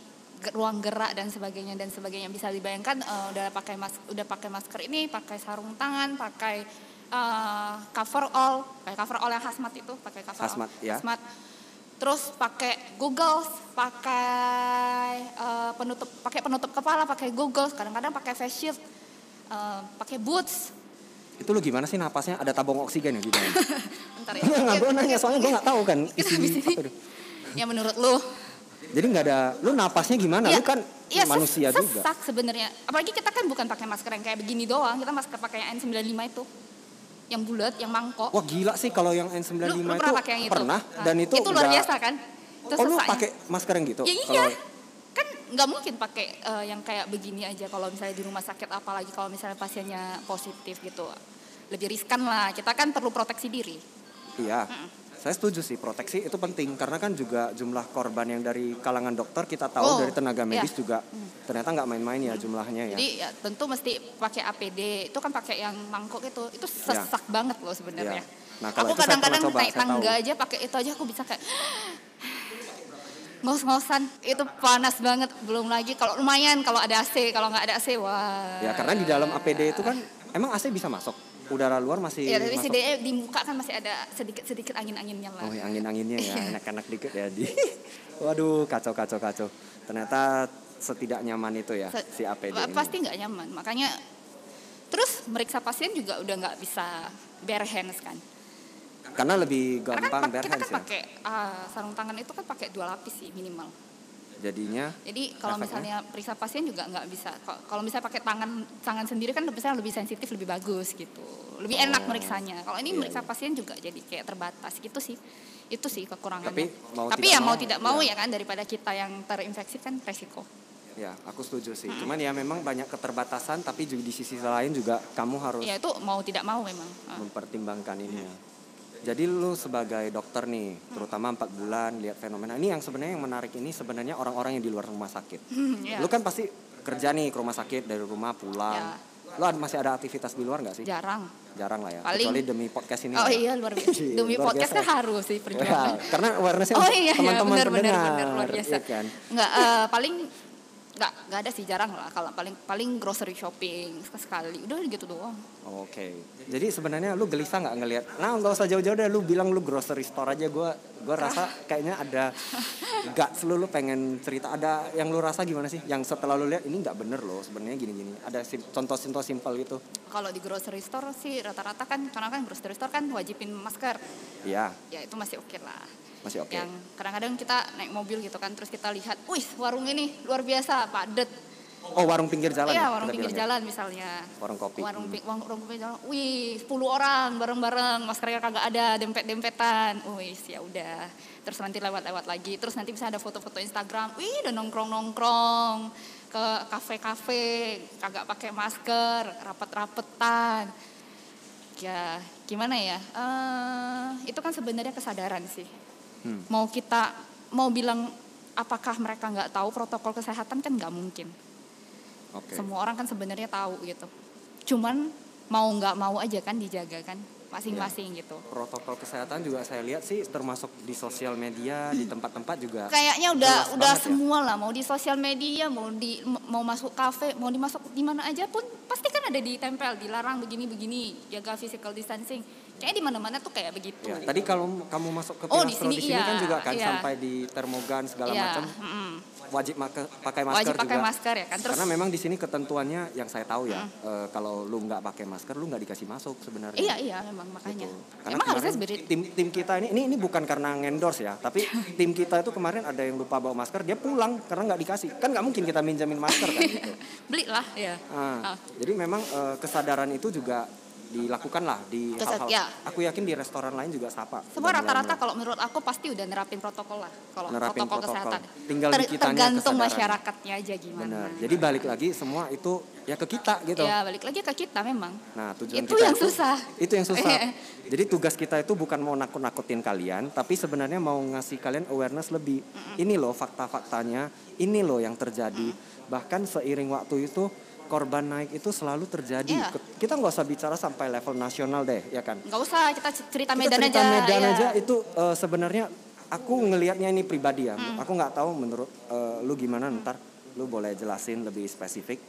Speaker 2: ruang gerak dan sebagainya dan sebagainya bisa dibayangkan eh, udah pakai mas udah pakai masker ini pakai sarung tangan pakai eh, cover all pakai cover all yang hazmat itu pakai cover
Speaker 1: Hazmat,
Speaker 2: all
Speaker 1: ya.
Speaker 2: hazmat terus pakai Google pakai eh, penutup pakai penutup kepala pakai Google kadang-kadang pakai face shield eh, pakai boots
Speaker 1: itu lu gimana sih napasnya ada tabung oksigen ya di dalam?
Speaker 2: bentar ya
Speaker 1: Nggak, gue nanya soalnya gue nggak tahu kan isi apa
Speaker 2: ya menurut lu
Speaker 1: Jadi nggak ada, lu napasnya gimana? lu kan
Speaker 2: ses-
Speaker 1: manusia juga.
Speaker 2: sesak sebenarnya. Apalagi kita kan bukan pakai masker yang kayak begini doang, kita masker pakai yang N95 itu. Yang bulat, yang mangkok.
Speaker 1: Wah gila sih kalau yang N95
Speaker 2: lu, lu
Speaker 1: itu
Speaker 2: pernah pakai yang itu?
Speaker 1: pernah
Speaker 2: Nah,
Speaker 1: dan itu
Speaker 2: itu luar biasa kan? Itu
Speaker 1: Oh lu
Speaker 2: sesaknya.
Speaker 1: pakai masker yang gitu?
Speaker 2: Ya iya.
Speaker 1: Kalau-
Speaker 2: Kan nggak mungkin pakai eh, yang kayak begini aja kalau misalnya di rumah sakit apalagi kalau misalnya pasiennya positif gitu. Lebih riskan lah. Kita kan perlu proteksi diri.
Speaker 1: Iya. Saya setuju sih proteksi itu penting karena kan juga jumlah korban yang dari kalangan dokter kita tahu
Speaker 2: Oh,
Speaker 1: dari tenaga
Speaker 2: iya.
Speaker 1: medis juga ternyata nggak main-main ya jumlahnya ya.
Speaker 2: Jadi ya tentu mesti pakai APD. Itu kan pakai yang mangkok itu. Itu sesak banget loh sebenarnya.
Speaker 1: Iya. Nah, kalau
Speaker 2: aku kadang-kadang naik tangga
Speaker 1: tahu.
Speaker 2: aja pakai itu aja aku bisa kayak ngos-ngosan itu panas banget belum lagi kalau lumayan kalau ada AC kalau nggak ada AC wah
Speaker 1: Ya karena di dalam APD itu kan emang AC bisa masuk. Udara luar masih
Speaker 2: ya tapi
Speaker 1: masuk.
Speaker 2: setidaknya di muka kan masih ada sedikit sedikit angin anginnya lah
Speaker 1: Oh, ya, angin-anginnya ya,
Speaker 2: Iya.
Speaker 1: enak-enak dikit ya di. Waduh, kacau kacau kacau. Ternyata setidak nyaman itu ya
Speaker 2: Se-
Speaker 1: si APD ini.
Speaker 2: pasti nggak nyaman makanya terus meriksa pasien juga udah nggak bisa bare hands kan
Speaker 1: Karena lebih
Speaker 2: karena
Speaker 1: gampang
Speaker 2: kan pa-
Speaker 1: bare
Speaker 2: kita kan
Speaker 1: hands ya.
Speaker 2: pakai ah, sarung tangan itu kan pakai dua lapis sih minimal
Speaker 1: Jadinya
Speaker 2: Jadi kalau misalnya periksa pasien juga nggak bisa. Kalau misalnya pakai tangan tangan sendiri kan misalnya lebih sensitif, lebih bagus gitu. Lebih enak
Speaker 1: Oh.
Speaker 2: meriksanya. Kalau ini
Speaker 1: Iya,
Speaker 2: meriksa
Speaker 1: iya.
Speaker 2: pasien juga jadi kayak terbatas gitu sih. Itu sih kekurangannya.
Speaker 1: Tapi mau
Speaker 2: Tapi
Speaker 1: tidak
Speaker 2: ya mau
Speaker 1: mau,
Speaker 2: tidak mau
Speaker 1: ya.
Speaker 2: ya kan daripada kita yang terinfeksi kan resiko.
Speaker 1: ya aku setuju sih. Cuman ya memang banyak keterbatasan tapi juga di sisi lain juga kamu harus
Speaker 2: Ya itu mau tidak mau memang. Ah.
Speaker 1: mempertimbangkan ini ya. Jadi lu sebagai dokter nih, terutama empat bulan lihat fenomena ini yang sebenarnya yang menarik ini sebenarnya orang-orang yang di luar rumah sakit.
Speaker 2: Hmm, ya.
Speaker 1: Lu kan pasti kerja nih ke rumah sakit dari rumah pulang.
Speaker 2: Ya.
Speaker 1: Lu ada- masih ada aktivitas di luar nggak sih?
Speaker 2: Jarang.
Speaker 1: Jarang lah ya.
Speaker 2: Paling-
Speaker 1: Kecuali demi podcast ini.
Speaker 2: Oh
Speaker 1: ya.
Speaker 2: iya luar biasa.
Speaker 1: Iya,
Speaker 2: Demi
Speaker 1: luar
Speaker 2: podcast
Speaker 1: biasa.
Speaker 2: kan harus sih
Speaker 1: Ya,
Speaker 2: perjuangan.
Speaker 1: karena awarenessnya
Speaker 2: Oh iya, iya
Speaker 1: teman-teman
Speaker 2: benar benar
Speaker 1: pendengar,
Speaker 2: luar biasa.
Speaker 1: iya kan?
Speaker 2: Nggak eh, paling nggak nggak ada sih jarang lah kalau paling paling grocery shopping sekali udah gitu doang.
Speaker 1: Oke, jadi sebenarnya lu gelisah nggak ngelihat? Nah nggak usah jauh-jauh deh, lu bilang lu grocery store aja. Gue gue rasa kayaknya ada nggak selalu pengen cerita. Ada yang lu rasa gimana sih? Yang setelah lu lihat ini nggak bener loh sebenarnya gini-gini. Ada contoh-contoh simpel gitu.
Speaker 2: Kalau di grocery store sih rata-rata kan karena kan grocery store kan wajibin masker.
Speaker 1: Iya,
Speaker 2: Ya itu masih oke lah.
Speaker 1: Masih oke.
Speaker 2: Yang kadang-kadang kita naik mobil gitu kan terus kita lihat, wih warung ini luar biasa padet.
Speaker 1: Oh warung pinggir jalan.
Speaker 2: Iya
Speaker 1: ya,
Speaker 2: warung pinggir
Speaker 1: bilang ya?
Speaker 2: jalan misalnya.
Speaker 1: Warung kopi.
Speaker 2: Warung,
Speaker 1: Hmm.
Speaker 2: warung, warung pinggir jalan, wih 10 orang bareng-bareng maskernya kagak ada dempet-dempetan. Wih ya udah. Terus nanti lewat-lewat lagi. Terus nanti bisa ada foto-foto Instagram. Wih udah nongkrong-nongkrong ke kafe-kafe kagak pakai masker, rapet-rapetan. Ya gimana ya? Eh, itu kan sebenarnya kesadaran sih.
Speaker 1: Hmm.
Speaker 2: Mau kita mau bilang apakah mereka nggak tahu protokol kesehatan kan nggak mungkin.
Speaker 1: Oke.
Speaker 2: Semua orang kan sebenarnya tahu gitu. Cuman mau nggak mau aja kan dijaga kan masing-masing
Speaker 1: Iya.
Speaker 2: gitu.
Speaker 1: Protokol kesehatan juga saya lihat sih termasuk di sosial media, di tempat-tempat juga.
Speaker 2: Kayaknya udah udah
Speaker 1: ya.
Speaker 2: semua lah mau di sosial media, mau di mau masuk kafe, mau dimasuk di mana aja pun pasti kan ada ditempel, dilarang begini-begini, jaga physical distancing. Kayaknya di mana-mana tuh kayak begitu.
Speaker 1: Ya, tadi kalau kamu masuk ke
Speaker 2: Oh, di sini
Speaker 1: di sini
Speaker 2: iya,
Speaker 1: kan juga kan
Speaker 2: iya.
Speaker 1: sampai di termogan segala
Speaker 2: Iya,
Speaker 1: macam
Speaker 2: mm-mm.
Speaker 1: wajib make- pakai masker
Speaker 2: Wajib pakai
Speaker 1: juga.
Speaker 2: masker ya kan. Terus
Speaker 1: Karena memang di sini ketentuannya yang saya tahu ya, eh, kalau lu nggak pakai masker lu nggak dikasih masuk sebenarnya.
Speaker 2: iya iya memang makanya.
Speaker 1: Gitu. Karena
Speaker 2: Emang harusnya
Speaker 1: tim tim kita ini ini ini bukan karena ngendorse ya, tapi tim kita itu kemarin ada yang lupa bawa masker, dia pulang karena nggak dikasih. Kan nggak mungkin kita minjamin masker kan gitu.
Speaker 2: beli lah ya.
Speaker 1: Ah,
Speaker 2: Ah.
Speaker 1: Jadi memang eh, kesadaran itu juga dilakukan lah di
Speaker 2: Keset-
Speaker 1: hal-hal.
Speaker 2: ya.
Speaker 1: Aku yakin di restoran lain juga sapa.
Speaker 2: Semua rata-rata kalau menurut aku pasti udah nerapin protokol lah. Kalau
Speaker 1: Nerapin
Speaker 2: protokol,
Speaker 1: protokol.
Speaker 2: kesehatan.
Speaker 1: Tinggal di kitanya
Speaker 2: tergantung
Speaker 1: kesadaran.
Speaker 2: masyarakatnya aja gimana.
Speaker 1: Benar. Jadi balik lagi semua itu ya ke kita gitu.
Speaker 2: Ya balik lagi ke kita memang.
Speaker 1: Nah, tujuan
Speaker 2: Itu
Speaker 1: kita
Speaker 2: yang susah.
Speaker 1: Itu yang susah. Jadi tugas kita itu bukan mau nakut-nakutin kalian, tapi sebenarnya mau ngasih kalian awareness lebih. Ini loh fakta-faktanya, ini loh yang terjadi. Bahkan seiring waktu itu korban naik itu selalu terjadi.
Speaker 2: Iya.
Speaker 1: Ke- Kita nggak usah bicara sampai level nasional deh, ya kan?
Speaker 2: Nggak usah kita cerita
Speaker 1: Kita
Speaker 2: Medan
Speaker 1: cerita
Speaker 2: aja.
Speaker 1: Medan
Speaker 2: ya.
Speaker 1: aja itu eh, sebenarnya aku ngelihatnya ini pribadi ya.
Speaker 2: Hmm.
Speaker 1: Aku nggak tahu menurut eh, lu gimana ntar lu boleh jelasin lebih spesifik.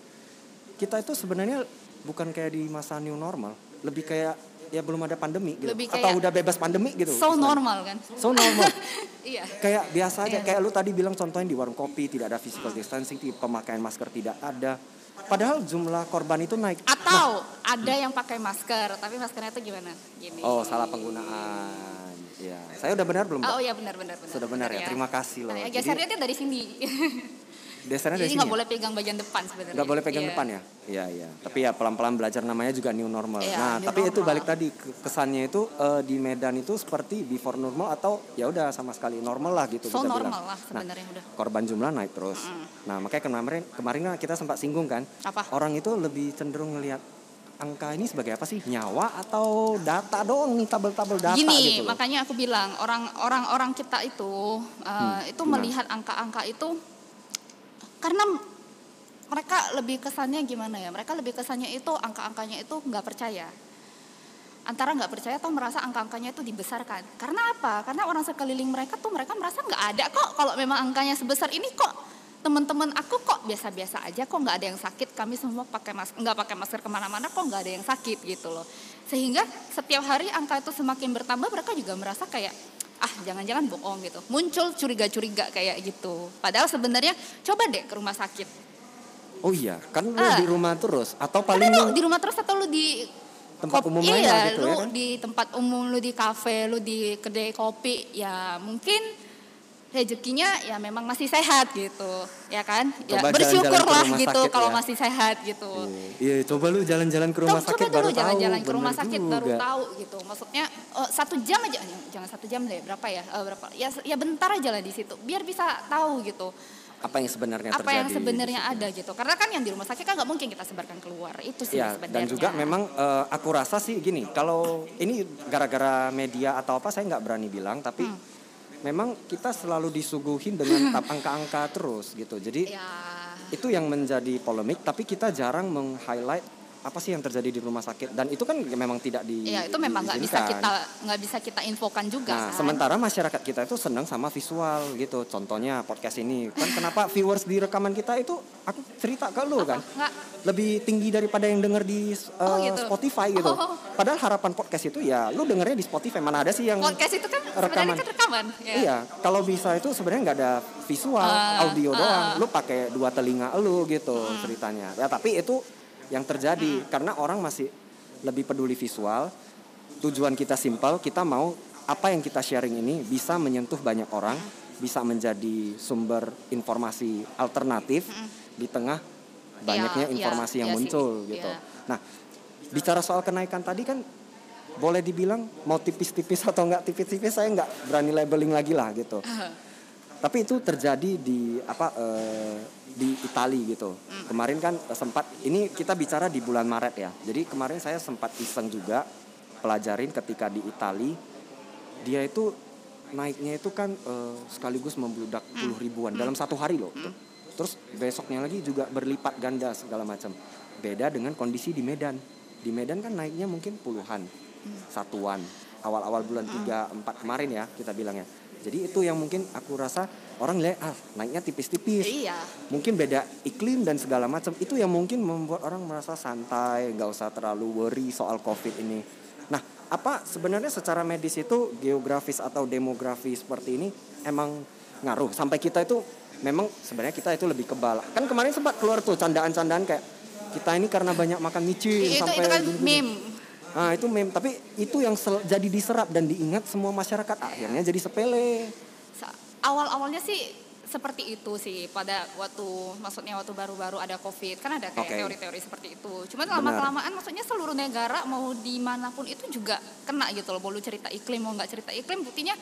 Speaker 1: Kita itu sebenarnya bukan kayak di masa new normal, lebih kayak ya belum ada pandemi gitu.
Speaker 2: Lebih
Speaker 1: Atau
Speaker 2: kayak
Speaker 1: udah bebas pandemi gitu.
Speaker 2: So normal kan.
Speaker 1: So normal.
Speaker 2: iya.
Speaker 1: kayak biasa aja
Speaker 2: Iya.
Speaker 1: kayak lu tadi bilang contohnya di warung kopi tidak ada physical distancing, pemakaian masker tidak ada. Padahal jumlah korban itu naik.
Speaker 2: Atau ada yang pakai masker, tapi maskernya itu gimana? Gini.
Speaker 1: Oh, salah penggunaan. Ya, saya udah benar belum? Pak?
Speaker 2: Oh iya benar benar benar.
Speaker 1: Sudah benar ya. Terima kasih loh.
Speaker 2: Nah, ya,
Speaker 1: Jadi-
Speaker 2: gesernya dia dari sini.
Speaker 1: Dasarnya
Speaker 2: Jadi
Speaker 1: sini.
Speaker 2: nggak
Speaker 1: ya?
Speaker 2: boleh pegang bagian depan sebenarnya.
Speaker 1: Nggak boleh pegang
Speaker 2: Iya.
Speaker 1: depan ya? Iya iya. Tapi ya pelan-pelan belajar namanya juga new normal.
Speaker 2: Iya,
Speaker 1: nah
Speaker 2: new
Speaker 1: tapi itu
Speaker 2: normal.
Speaker 1: balik tadi ke- kesannya itu eh, di Medan itu seperti before normal atau ya udah sama sekali normal lah gitu
Speaker 2: So normal
Speaker 1: bilang.
Speaker 2: lah sebenarnya udah.
Speaker 1: Korban jumlah naik terus. Nah makanya kemarin kemarin kita sempat singgung kan.
Speaker 2: Apa?
Speaker 1: Orang itu lebih cenderung ngelihat angka ini sebagai apa sih? Nyawa atau data doang nih tabel-tabel data
Speaker 2: Gini,
Speaker 1: gitu loh.
Speaker 2: makanya aku bilang orang orang orang kita itu uh, itu
Speaker 1: gimana?
Speaker 2: melihat angka-angka itu karena mereka lebih kesannya gimana ya? Mereka lebih kesannya itu angka-angkanya itu nggak percaya. Antara nggak percaya atau merasa angka-angkanya itu dibesarkan. Karena apa? Karena orang sekeliling mereka tuh mereka merasa nggak ada kok kalau memang angkanya sebesar ini kok teman-teman aku kok biasa-biasa aja kok nggak ada yang sakit kami semua pakai masker nggak pakai masker ke mana-mana kok nggak ada yang sakit gitu loh sehingga setiap hari angka itu semakin bertambah mereka juga merasa kayak ah jangan-jangan bohong gitu muncul curiga-curiga kayak gitu padahal sebenarnya coba deh ke rumah sakit
Speaker 1: Oh iya, kan lu
Speaker 2: Ah.
Speaker 1: di rumah terus atau
Speaker 2: Karena
Speaker 1: paling
Speaker 2: lu di rumah terus atau lu di
Speaker 1: Tempat umum
Speaker 2: iya,
Speaker 1: gitu
Speaker 2: lu
Speaker 1: ya kan?
Speaker 2: di tempat umum, lu di kafe, lu di kedai kopi, ya mungkin rezekinya ya memang masih sehat gitu, ya kan? Ya
Speaker 1: Coba jalan-jalan
Speaker 2: bersyukurlah gitu
Speaker 1: sakit
Speaker 2: kalau
Speaker 1: ya.
Speaker 2: masih sehat gitu.
Speaker 1: Iya, coba lu jalan-jalan ke rumah
Speaker 2: Coba-
Speaker 1: sakit baru
Speaker 2: jalan-jalan
Speaker 1: tahu.
Speaker 2: ke rumah sakit baru
Speaker 1: juga.
Speaker 2: tahu gitu. Maksudnya eh, satu jam aja, jangan satu jam deh, berapa ya? Eh, berapa? Ya ya bentar aja lah di situ, biar bisa tahu gitu
Speaker 1: Apa yang sebenarnya
Speaker 2: apa
Speaker 1: terjadi?
Speaker 2: yang sebenarnya ada gitu. Karena kan yang di rumah sakit kan nggak mungkin kita sebarkan keluar. Itu sih
Speaker 1: Ya,
Speaker 2: sebenarnya.
Speaker 1: dan juga memang eh, aku rasa sih gini, kalau ini gara-gara media atau apa saya nggak berani bilang, tapi
Speaker 2: Hmm.
Speaker 1: Memang kita selalu disuguhin dengan tap angka-angka terus gitu. Jadi
Speaker 2: ya
Speaker 1: itu yang menjadi polemik, tapi kita jarang meng-highlight apa sih yang terjadi di rumah sakit dan itu kan memang tidak di
Speaker 2: Ya itu memang nggak bisa kita nggak bisa kita infokan juga.
Speaker 1: Nah,
Speaker 2: kan.
Speaker 1: sementara masyarakat kita itu senang sama visual gitu. Contohnya podcast ini. Kan kenapa viewers di rekaman kita itu aku cerita ke lu kan.
Speaker 2: Nggak,
Speaker 1: Lebih tinggi daripada yang denger di uh,
Speaker 2: Oh, gitu.
Speaker 1: Spotify gitu.
Speaker 2: Oh.
Speaker 1: Padahal harapan podcast itu ya lu dengernya di Spotify. Mana ada sih yang
Speaker 2: podcast itu kan
Speaker 1: rekaman.
Speaker 2: kan rekaman. Ya.
Speaker 1: Iya, kalau bisa itu sebenarnya nggak ada visual,
Speaker 2: Ah,
Speaker 1: audio
Speaker 2: ah.
Speaker 1: doang. Lu pakai dua telinga lu gitu
Speaker 2: Hmm.
Speaker 1: ceritanya. Ya tapi itu yang terjadi karena orang masih lebih peduli visual. Tujuan kita simpel, kita mau apa yang kita sharing ini bisa menyentuh banyak orang, bisa menjadi sumber informasi alternatif di tengah banyaknya
Speaker 2: Iya,
Speaker 1: informasi
Speaker 2: iya,
Speaker 1: yang
Speaker 2: iya sih.
Speaker 1: muncul gitu.
Speaker 2: Iya.
Speaker 1: Nah, bicara soal kenaikan tadi kan boleh dibilang mau tipis-tipis atau nggak tipis-tipis saya nggak berani labeling lagi lah gitu. Tapi itu terjadi di apa eh, di Itali gitu. Kemarin kan eh, sempat ini kita bicara di bulan Maret ya. Jadi kemarin saya sempat iseng juga pelajarin ketika di Itali dia itu naiknya itu kan eh, sekaligus membludak puluh ribuan dalam satu hari loh. Terus besoknya lagi juga berlipat ganda segala macam. Beda dengan kondisi di Medan. Di Medan kan naiknya mungkin puluhan satuan awal-awal bulan 3 4 kemarin ya kita bilangnya. Jadi itu yang mungkin aku rasa orang lihat ah naiknya tipis-tipis.
Speaker 2: Iya.
Speaker 1: Mungkin beda iklim dan segala macam. Itu yang mungkin membuat orang merasa santai, nggak usah terlalu worry soal Covid ini. Nah, apa sebenarnya secara medis itu geografis atau demografi seperti ini emang ngaruh sampai kita itu memang sebenarnya kita itu lebih kebal. Kan kemarin sempat keluar tuh candaan-candaan kayak kita ini karena banyak makan micin
Speaker 2: Itu
Speaker 1: sampai
Speaker 2: itu kan meme.
Speaker 1: Nah itu meme, tapi itu yang jadi diserap dan diingat semua masyarakat. Akhirnya jadi sepele.
Speaker 2: Awal-awalnya sih seperti itu sih pada waktu maksudnya waktu baru-baru ada covid kan ada kayak
Speaker 1: Oke.
Speaker 2: teori-teori seperti itu. Cuman lama kelamaan maksudnya seluruh negara mau di mana pun itu juga kena gitu loh. Mau lu cerita iklim mau nggak cerita iklim buktinya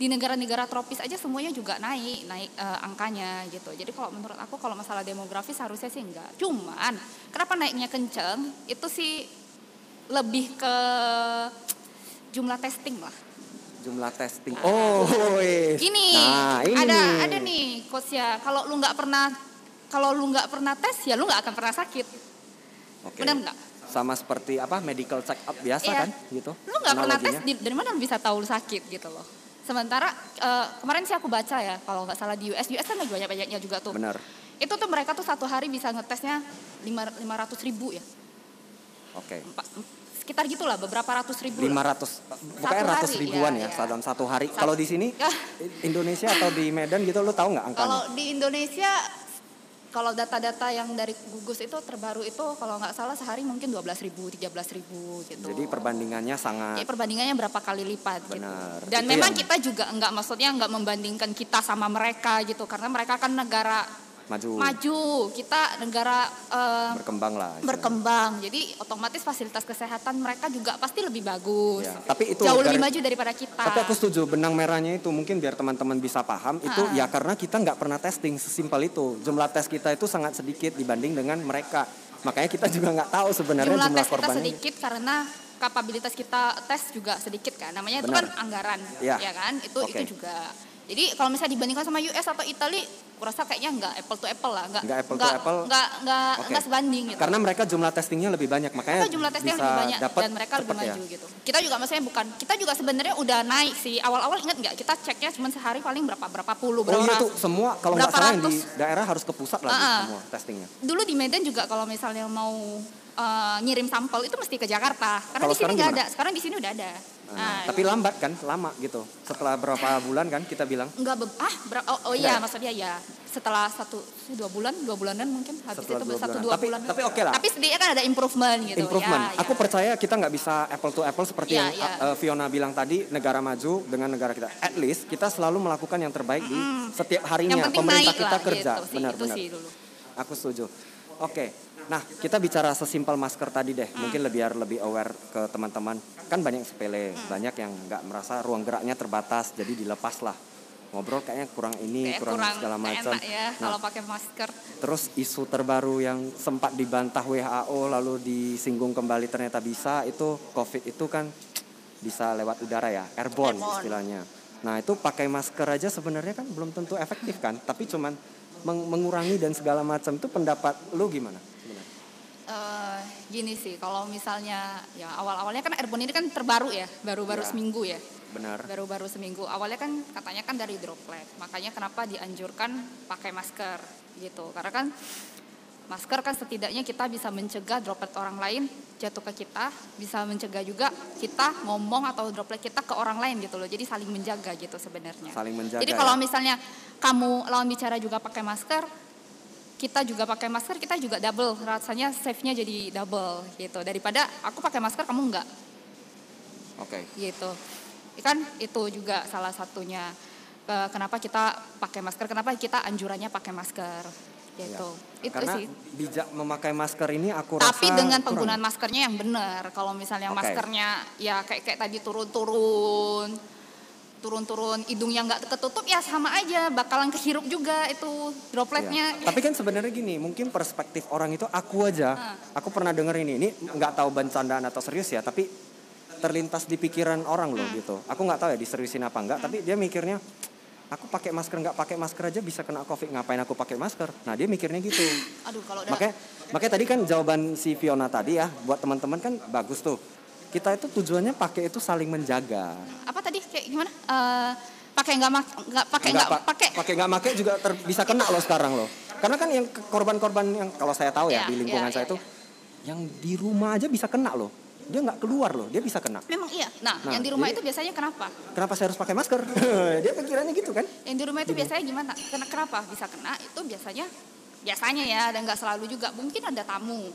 Speaker 2: di negara-negara tropis aja semuanya juga naik naik eh, angkanya gitu. Jadi kalau menurut aku kalau masalah demografis harusnya sih enggak. Cuman kenapa naiknya kenceng? Itu sih lebih ke jumlah testing lah
Speaker 1: Jumlah testing. Oh, wes.
Speaker 2: Gini,
Speaker 1: Nah, ini
Speaker 2: ada ada nih coach ya. Kalau lu nggak pernah kalau lu nggak pernah tes ya lu nggak akan pernah sakit.
Speaker 1: Oke.
Speaker 2: Benar nggak?
Speaker 1: Sama seperti apa medical check up biasa
Speaker 2: Iya.
Speaker 1: kan gitu.
Speaker 2: Lu nggak pernah tes dari mana lu bisa tahu lu sakit gitu loh. Sementara eh, kemarin sih aku baca ya kalau nggak salah di US, US kan lagi banyak-banyaknya juga tuh.
Speaker 1: Benar.
Speaker 2: Itu tuh mereka tuh satu hari bisa ngetesnya lima lima ratus ribu ya,
Speaker 1: Oke.
Speaker 2: Empat- sekitar gitulah beberapa ratus ribu. lah.
Speaker 1: 500 pokoknya
Speaker 2: Satu
Speaker 1: ratus
Speaker 2: hari,
Speaker 1: ribuan
Speaker 2: iya,
Speaker 1: ya,
Speaker 2: iya.
Speaker 1: dalam satu hari. Kalau di sini
Speaker 2: Ya.
Speaker 1: Indonesia atau di Medan gitu lu tahu nggak angkanya?
Speaker 2: Kalau di Indonesia kalau data-data yang dari gugus itu terbaru itu kalau nggak salah sehari mungkin 12 ribu, 13 ribu gitu.
Speaker 1: Jadi perbandingannya sangat
Speaker 2: Jadi perbandingannya berapa kali lipat gitu.
Speaker 1: Benar.
Speaker 2: Dan
Speaker 1: Itu
Speaker 2: memang
Speaker 1: yang-
Speaker 2: kita juga nggak maksudnya nggak membandingkan kita sama mereka gitu karena mereka kan negara
Speaker 1: maju,
Speaker 2: maju, kita negara eh,
Speaker 1: berkembang lah. istilahnya.
Speaker 2: berkembang. Jadi otomatis fasilitas kesehatan mereka juga pasti lebih bagus.
Speaker 1: Ya, tapi itu
Speaker 2: jauh
Speaker 1: dari-
Speaker 2: lebih maju daripada kita.
Speaker 1: Tapi aku setuju benang merahnya itu mungkin biar teman-teman bisa paham itu
Speaker 2: Ah.
Speaker 1: ya karena kita nggak pernah testing sesimpel itu. Jumlah tes kita itu sangat sedikit dibanding dengan mereka. Makanya kita juga nggak tahu sebenarnya
Speaker 2: jumlah,
Speaker 1: jumlah,
Speaker 2: tes kita
Speaker 1: korbannya.
Speaker 2: sedikit karena kapabilitas kita tes juga sedikit kan namanya itu
Speaker 1: Benar.
Speaker 2: kan anggaran
Speaker 1: Ya.
Speaker 2: ya kan itu
Speaker 1: Oke.
Speaker 2: itu juga jadi kalau misalnya dibandingkan sama US atau Italia kurasa kayaknya nggak apple to apple lah nggak
Speaker 1: Nggak apple to apple.
Speaker 2: nggak nggak
Speaker 1: Oke.
Speaker 2: nggak sebanding gitu
Speaker 1: Karena mereka jumlah testingnya lebih banyak, makanya
Speaker 2: Karena jumlah
Speaker 1: bisa
Speaker 2: lebih banyak dan mereka lebih
Speaker 1: ya.
Speaker 2: maju gitu. Kita juga maksudnya bukan, kita juga sebenarnya udah naik sih. Awal-awal ingat nggak kita ceknya cuma sehari paling berapa berapa puluh
Speaker 1: Oh
Speaker 2: berapa
Speaker 1: iya
Speaker 2: ratus.
Speaker 1: tuh semua kalau nggak salah yang di
Speaker 2: ratus.
Speaker 1: daerah harus ke pusat lagi
Speaker 2: ah.
Speaker 1: semua testingnya.
Speaker 2: Dulu di Medan juga kalau misalnya mau eh, ngirim sampel itu mesti ke Jakarta. Karena
Speaker 1: Kalau
Speaker 2: di sini nggak ada. Sekarang di sini udah ada.
Speaker 1: Nah,
Speaker 2: Nah,
Speaker 1: tapi lambat kan, lama gitu. Setelah berapa bulan kan kita bilang
Speaker 2: Enggak be- ah ber- oh, oh iya
Speaker 1: Nggak.
Speaker 2: maksudnya ya setelah satu dua bulan dua bulanan mungkin habis
Speaker 1: Setelah
Speaker 2: itu
Speaker 1: dua
Speaker 2: satu dua
Speaker 1: Tapi-
Speaker 2: bulan
Speaker 1: tapi oke lah.
Speaker 2: tapi setidaknya kan ada improvement gitu
Speaker 1: improvement.
Speaker 2: ya,
Speaker 1: Aku
Speaker 2: ya.
Speaker 1: percaya kita nggak bisa apple to apple seperti
Speaker 2: Iya,
Speaker 1: yang
Speaker 2: iya.
Speaker 1: uh, Fiona bilang tadi, negara maju dengan negara kita. At least kita selalu melakukan yang terbaik di setiap harinya.
Speaker 2: yang
Speaker 1: Pemerintah kita
Speaker 2: lah
Speaker 1: kerja,
Speaker 2: gitu sih, itu
Speaker 1: benar-benar.
Speaker 2: sih dulu
Speaker 1: Aku setuju. Oke. Nah, kita bicara sesimpel masker tadi deh.
Speaker 2: Hmm.
Speaker 1: Mungkin lebih biar lebih aware ke teman-teman. Kan banyak yang sepele,
Speaker 2: Hmm.
Speaker 1: banyak yang nggak merasa ruang geraknya terbatas, jadi dilepas lah. Ngobrol kayaknya kurang ini,
Speaker 2: kayak
Speaker 1: kurang,
Speaker 2: kurang
Speaker 1: segala macam.
Speaker 2: ya
Speaker 1: Nah,
Speaker 2: kalau pakai masker
Speaker 1: Terus isu terbaru yang sempat dibantah WHO lalu disinggung kembali ternyata bisa itu COVID itu kan bisa lewat udara ya, airborne,
Speaker 2: Airborne.
Speaker 1: istilahnya. Nah itu pakai masker aja sebenarnya kan belum tentu efektif kan, tapi cuman meng- mengurangi dan segala macam itu pendapat lu gimana? sebenarnya?
Speaker 2: Gini sih kalau misalnya ya awal-awalnya kan airborne ini kan terbaru ya baru-baru
Speaker 1: Ya.
Speaker 2: seminggu ya
Speaker 1: Benar.
Speaker 2: baru-baru seminggu awalnya kan katanya kan dari droplet makanya kenapa dianjurkan pakai masker gitu karena kan masker kan setidaknya kita bisa mencegah droplet orang lain jatuh ke kita bisa mencegah juga kita ngomong atau droplet kita ke orang lain gitu loh jadi saling menjaga gitu sebenarnya
Speaker 1: Saling menjaga.
Speaker 2: jadi
Speaker 1: ya.
Speaker 2: kalau misalnya kamu lawan bicara juga pakai masker kita juga pakai masker kita juga double rasanya save-nya jadi double gitu daripada aku pakai masker kamu enggak
Speaker 1: Oke.
Speaker 2: gitu kan itu juga salah satunya Ke- kenapa kita pakai masker kenapa kita anjurannya pakai masker gitu
Speaker 1: Ya.
Speaker 2: itu
Speaker 1: Karena
Speaker 2: sih
Speaker 1: bijak memakai masker ini aku
Speaker 2: tapi
Speaker 1: rasa
Speaker 2: dengan
Speaker 1: kurang.
Speaker 2: penggunaan maskernya yang benar kalau misalnya
Speaker 1: Oke.
Speaker 2: maskernya ya kayak kayak tadi turun-turun turun-turun hidungnya nggak ketutup ya sama aja bakalan kehirup juga itu dropletnya
Speaker 1: Iya. Tapi kan sebenarnya gini, mungkin perspektif orang itu aku aja, aku pernah denger ini, ini nggak tahu bercandaan atau serius ya, tapi terlintas di pikiran orang loh gitu. Aku nggak tahu ya diseriusin apa enggak, tapi dia mikirnya aku pakai masker nggak pakai masker aja bisa kena covid, ngapain aku pakai masker? Nah dia mikirnya gitu.
Speaker 2: aduh kalau udah
Speaker 1: Makanya, makanya tadi kan jawaban si Fiona tadi ya, buat teman-teman kan bagus tuh. Kita itu tujuannya pakai itu saling menjaga.
Speaker 2: apa tadi kayak gimana Eh, pakai nggak nggak pakai
Speaker 1: Nggak
Speaker 2: nggak
Speaker 1: pa-
Speaker 2: pakai
Speaker 1: pakai nggak pakai juga ter- bisa kena loh sekarang loh. Karena kan yang korban-korban yang kalau saya tahu ya
Speaker 2: Iya,
Speaker 1: di lingkungan
Speaker 2: iya,
Speaker 1: saya
Speaker 2: iya,
Speaker 1: tuh yang di rumah aja bisa kena loh. Dia nggak keluar loh, dia bisa kena.
Speaker 2: memang iya nah,
Speaker 1: Nah,
Speaker 2: yang di rumah
Speaker 1: jadi-
Speaker 2: itu biasanya kenapa
Speaker 1: Kenapa saya harus pakai masker? dia pikirannya gitu kan?
Speaker 2: yang di rumah itu biasanya gimana Kena- kenapa bisa kena itu biasanya biasanya ya dan nggak selalu juga mungkin ada tamu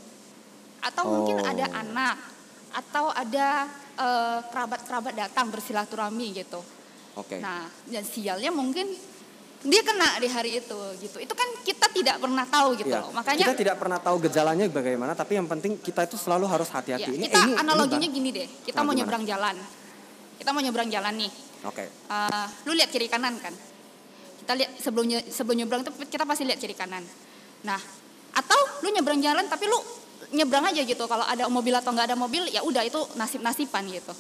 Speaker 2: atau mungkin
Speaker 1: Oh.
Speaker 2: ada anak atau ada eh, kerabat-kerabat datang bersilaturahmi gitu
Speaker 1: Oke.
Speaker 2: nah dan sialnya mungkin dia kena di hari itu gitu. Itu kan kita tidak pernah tahu gitu
Speaker 1: Ya,
Speaker 2: loh. Makanya
Speaker 1: kita tidak pernah tahu gejalanya bagaimana, tapi yang penting kita itu selalu harus
Speaker 2: ya,
Speaker 1: hati-hati. ini,
Speaker 2: kita
Speaker 1: ini, ini,
Speaker 2: analoginya
Speaker 1: Bang.
Speaker 2: gini deh. Kita
Speaker 1: Nah,
Speaker 2: mau
Speaker 1: gimana?
Speaker 2: nyebrang jalan. Kita mau nyebrang jalan nih.
Speaker 1: Oke.
Speaker 2: Eh, lu lihat kiri kanan kan? Kita lihat sebelumnya sebelum nyebrang itu kita pasti lihat kiri kanan. Nah, atau lu nyebrang jalan tapi lu nyebrang aja gitu. Kalau ada mobil atau nggak ada mobil ya udah itu nasib-nasiban gitu.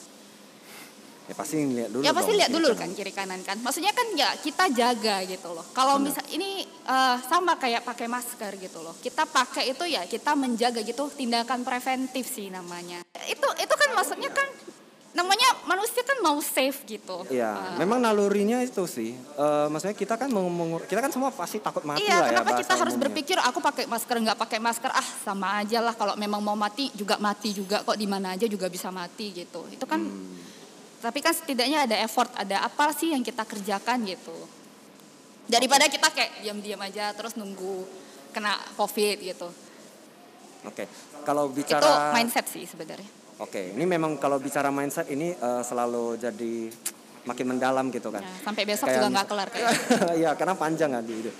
Speaker 1: Ya pasti lihat dulu.
Speaker 2: ya pasti lihat dulu
Speaker 1: kanan.
Speaker 2: kan kiri kanan kan. Maksudnya kan ya kita jaga gitu loh. Kalau misal ini eh, sama kayak pakai masker gitu loh. Kita pakai itu ya kita menjaga gitu tindakan preventif sih namanya. Itu itu kan maksudnya kan namanya manusia kan mau safe gitu.
Speaker 1: Iya,
Speaker 2: Eh,
Speaker 1: memang nalurinya itu sih. Eh, maksudnya kita kan mau mengur- kita kan semua pasti takut mati
Speaker 2: Iya,
Speaker 1: lah ya.
Speaker 2: kenapa kita harus
Speaker 1: umumnya.
Speaker 2: berpikir aku pakai masker nggak pakai masker ah sama aja lah kalau memang mau mati juga mati juga kok di mana aja juga bisa mati gitu. Itu kan
Speaker 1: Hmm.
Speaker 2: tapi kan setidaknya ada effort, ada apa sih yang kita kerjakan gitu. Daripada kita kayak diam-diam aja terus nunggu kena covid gitu.
Speaker 1: Oke, kalau
Speaker 2: Itu
Speaker 1: bicara
Speaker 2: mindset sih sebenarnya.
Speaker 1: Oke, ini memang kalau bicara mindset ini eh, selalu jadi makin mendalam gitu kan.
Speaker 2: Ya, sampai besok
Speaker 1: Kayak
Speaker 2: juga nggak kelar kayak.
Speaker 1: Iya, karena panjang kan itu.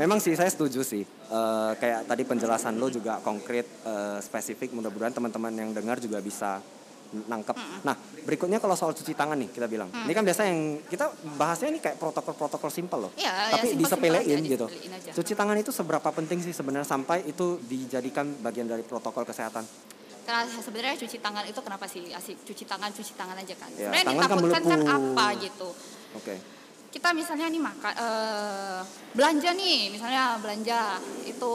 Speaker 1: Memang sih saya setuju sih. Eh, kayak tadi penjelasan lo juga konkret, eh, spesifik. Mudah-mudahan teman-teman yang dengar juga bisa nangkep. Nah, berikutnya kalau soal cuci tangan nih kita bilang. Ini kan biasa yang kita bahasnya ini kayak protokol-protokol simpel loh.
Speaker 2: Iya,
Speaker 1: Tapi
Speaker 2: ya, simpel-simpel
Speaker 1: disepelein
Speaker 2: aja,
Speaker 1: gitu.
Speaker 2: aja.
Speaker 1: Cuci tangan itu seberapa penting sih sebenarnya sampai itu dijadikan bagian dari protokol kesehatan?
Speaker 2: Karena sebenarnya cuci tangan itu kenapa sih asik cuci tangan cuci tangan aja kan.
Speaker 1: Ya,
Speaker 2: sebenarnya
Speaker 1: kan
Speaker 2: ditakutkan kan apa gitu.
Speaker 1: Oke.
Speaker 2: kita misalnya nih makan eh, belanja nih misalnya belanja itu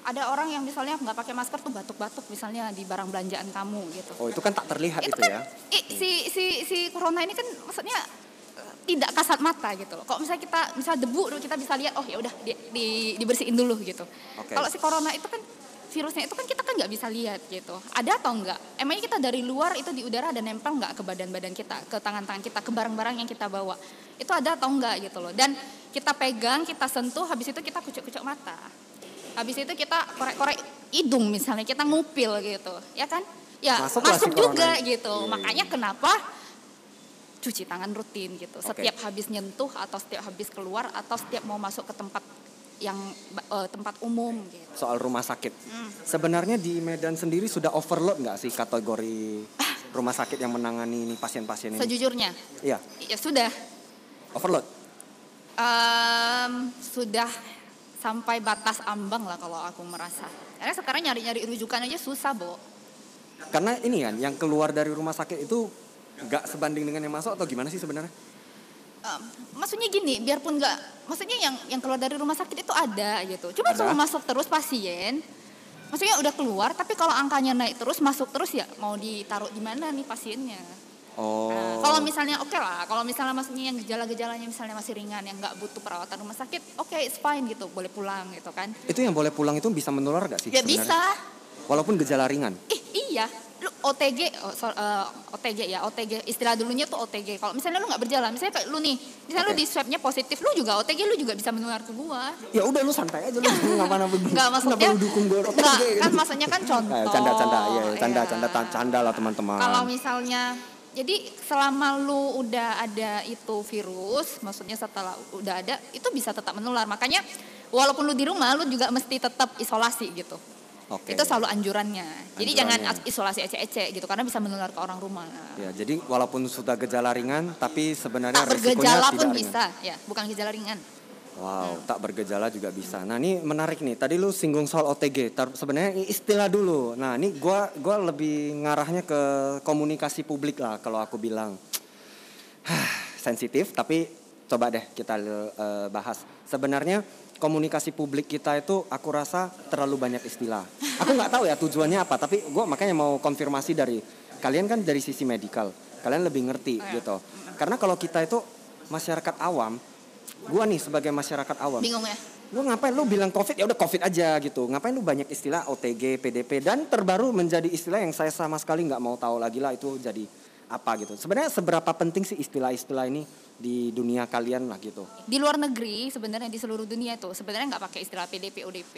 Speaker 2: ada orang yang misalnya nggak pakai masker tuh batuk-batuk misalnya di barang belanjaan kamu gitu
Speaker 1: Oh, itu kan tak terlihat
Speaker 2: itu
Speaker 1: itu,
Speaker 2: kan
Speaker 1: ya.
Speaker 2: i- si si si corona ini kan maksudnya eh, tidak kasat mata gitu loh. Kalau misalnya kita misalnya debu tuh kita bisa lihat oh ya udah di, di- dibersihin dulu gitu.
Speaker 1: Oke.
Speaker 2: Kalau si corona itu kan virusnya itu kan kita kan nggak bisa lihat gitu. Ada atau enggak? Emangnya kita dari luar itu di udara ada nempel nggak ke badan-badan kita, ke tangan-tangan kita, ke barang-barang yang kita bawa? Itu ada atau enggak gitu loh. Dan kita pegang, kita sentuh, habis itu kita kucuk-kucuk mata. Habis itu kita korek-korek hidung misalnya, kita ngupil gitu, ya kan? Ya
Speaker 1: Masuk
Speaker 2: masuk, juga
Speaker 1: corona.
Speaker 2: gitu.
Speaker 1: Iya, iya,
Speaker 2: Makanya
Speaker 1: iya.
Speaker 2: kenapa cuci tangan rutin gitu.
Speaker 1: Oke.
Speaker 2: Setiap habis nyentuh atau setiap habis keluar atau setiap mau masuk ke tempat yang eh, tempat umum gitu.
Speaker 1: Soal rumah sakit.
Speaker 2: Hmm.
Speaker 1: Sebenarnya di Medan sendiri sudah overload nggak sih kategori rumah sakit yang menangani ini pasien-pasien ini?
Speaker 2: Sejujurnya,
Speaker 1: Iya,
Speaker 2: ya sudah
Speaker 1: overload.
Speaker 2: Em, sudah sampai batas ambang lah kalau aku merasa. Karena sekarang nyari-nyari rujukan aja susah, Bo.
Speaker 1: Karena ini kan yang keluar dari rumah sakit itu nggak sebanding dengan yang masuk atau gimana sih sebenarnya?
Speaker 2: Maksudnya gini, biarpun nggak, maksudnya yang yang keluar dari rumah sakit itu ada gitu. Cuma
Speaker 1: Ada.
Speaker 2: kalau masuk terus pasien, maksudnya udah keluar, tapi kalau angkanya naik terus, masuk terus ya mau ditaruh di mana nih pasiennya?
Speaker 1: Oh.
Speaker 2: Nah, kalau misalnya oke lah, kalau misalnya maksudnya yang gejala-gejalanya misalnya masih ringan, yang nggak butuh perawatan rumah sakit, oke, it's fine gitu, boleh pulang gitu kan?
Speaker 1: itu yang boleh pulang itu bisa menular nggak sih?
Speaker 2: Ya
Speaker 1: sebenarnya?
Speaker 2: bisa,
Speaker 1: Walaupun gejala ringan.
Speaker 2: Ih iya, lu OTG, oh, so- eh, OTG ya, OTG istilah dulunya tuh OTG. Kalau misalnya lu nggak berjalan, misalnya kayak lu nih, misalnya lu
Speaker 1: Oke.
Speaker 2: di swabnya positif, lu juga OTG, lu juga bisa menular ke gua.
Speaker 1: Ya udah lu santai aja lu ngapain apa
Speaker 2: Nggak maksudnya,
Speaker 1: lu dukung gue?
Speaker 2: nggak, kan maksudnya kan contoh.
Speaker 1: Nah, canda canda ya, canda
Speaker 2: ya.
Speaker 1: canda canda lah teman-teman.
Speaker 2: Kalau misalnya, jadi selama lu udah ada itu virus, maksudnya setelah udah ada, itu bisa tetap menular. Makanya walaupun lu di rumah, lu juga mesti tetap isolasi gitu.
Speaker 1: Oke.
Speaker 2: Itu selalu anjurannya. Jadi jangan
Speaker 1: Anjurannya.
Speaker 2: isolasi ecek-ecek gitu, karena bisa menular ke orang rumah.
Speaker 1: Ya, jadi walaupun sudah gejala ringan, tapi sebenarnya
Speaker 2: tak
Speaker 1: risikonya
Speaker 2: bergejala
Speaker 1: tidak
Speaker 2: pun
Speaker 1: ringan.
Speaker 2: bisa ya bukan gejala ringan
Speaker 1: Wow, tak bergejala juga bisa. Nah, ini menarik nih. Tadi lu singgung soal OTG. Tar- Sebenarnya istilah dulu. Nah, ini gua gua lebih ngarahnya ke komunikasi publik lah kalau aku bilang. Sensitif tapi coba deh kita eh, bahas. Sebenarnya komunikasi publik kita itu aku rasa terlalu banyak istilah. Aku nggak tahu ya tujuannya apa, tapi gua makanya mau konfirmasi dari kalian kan dari sisi medikal. Kalian lebih ngerti
Speaker 2: Oh, ya.
Speaker 1: gitu. Karena kalau kita itu masyarakat awam, gua nih sebagai masyarakat awam,
Speaker 2: bingung ya
Speaker 1: lu ngapain lu bilang covid ya udah covid aja gitu ngapain lu banyak istilah OTG PDP dan terbaru menjadi istilah yang saya sama sekali nggak mau tahu lagi lah itu jadi apa gitu sebenarnya seberapa penting sih istilah-istilah ini di dunia kalian lah gitu
Speaker 2: di luar negeri sebenarnya di seluruh dunia tuh sebenarnya nggak pakai istilah PDP ODP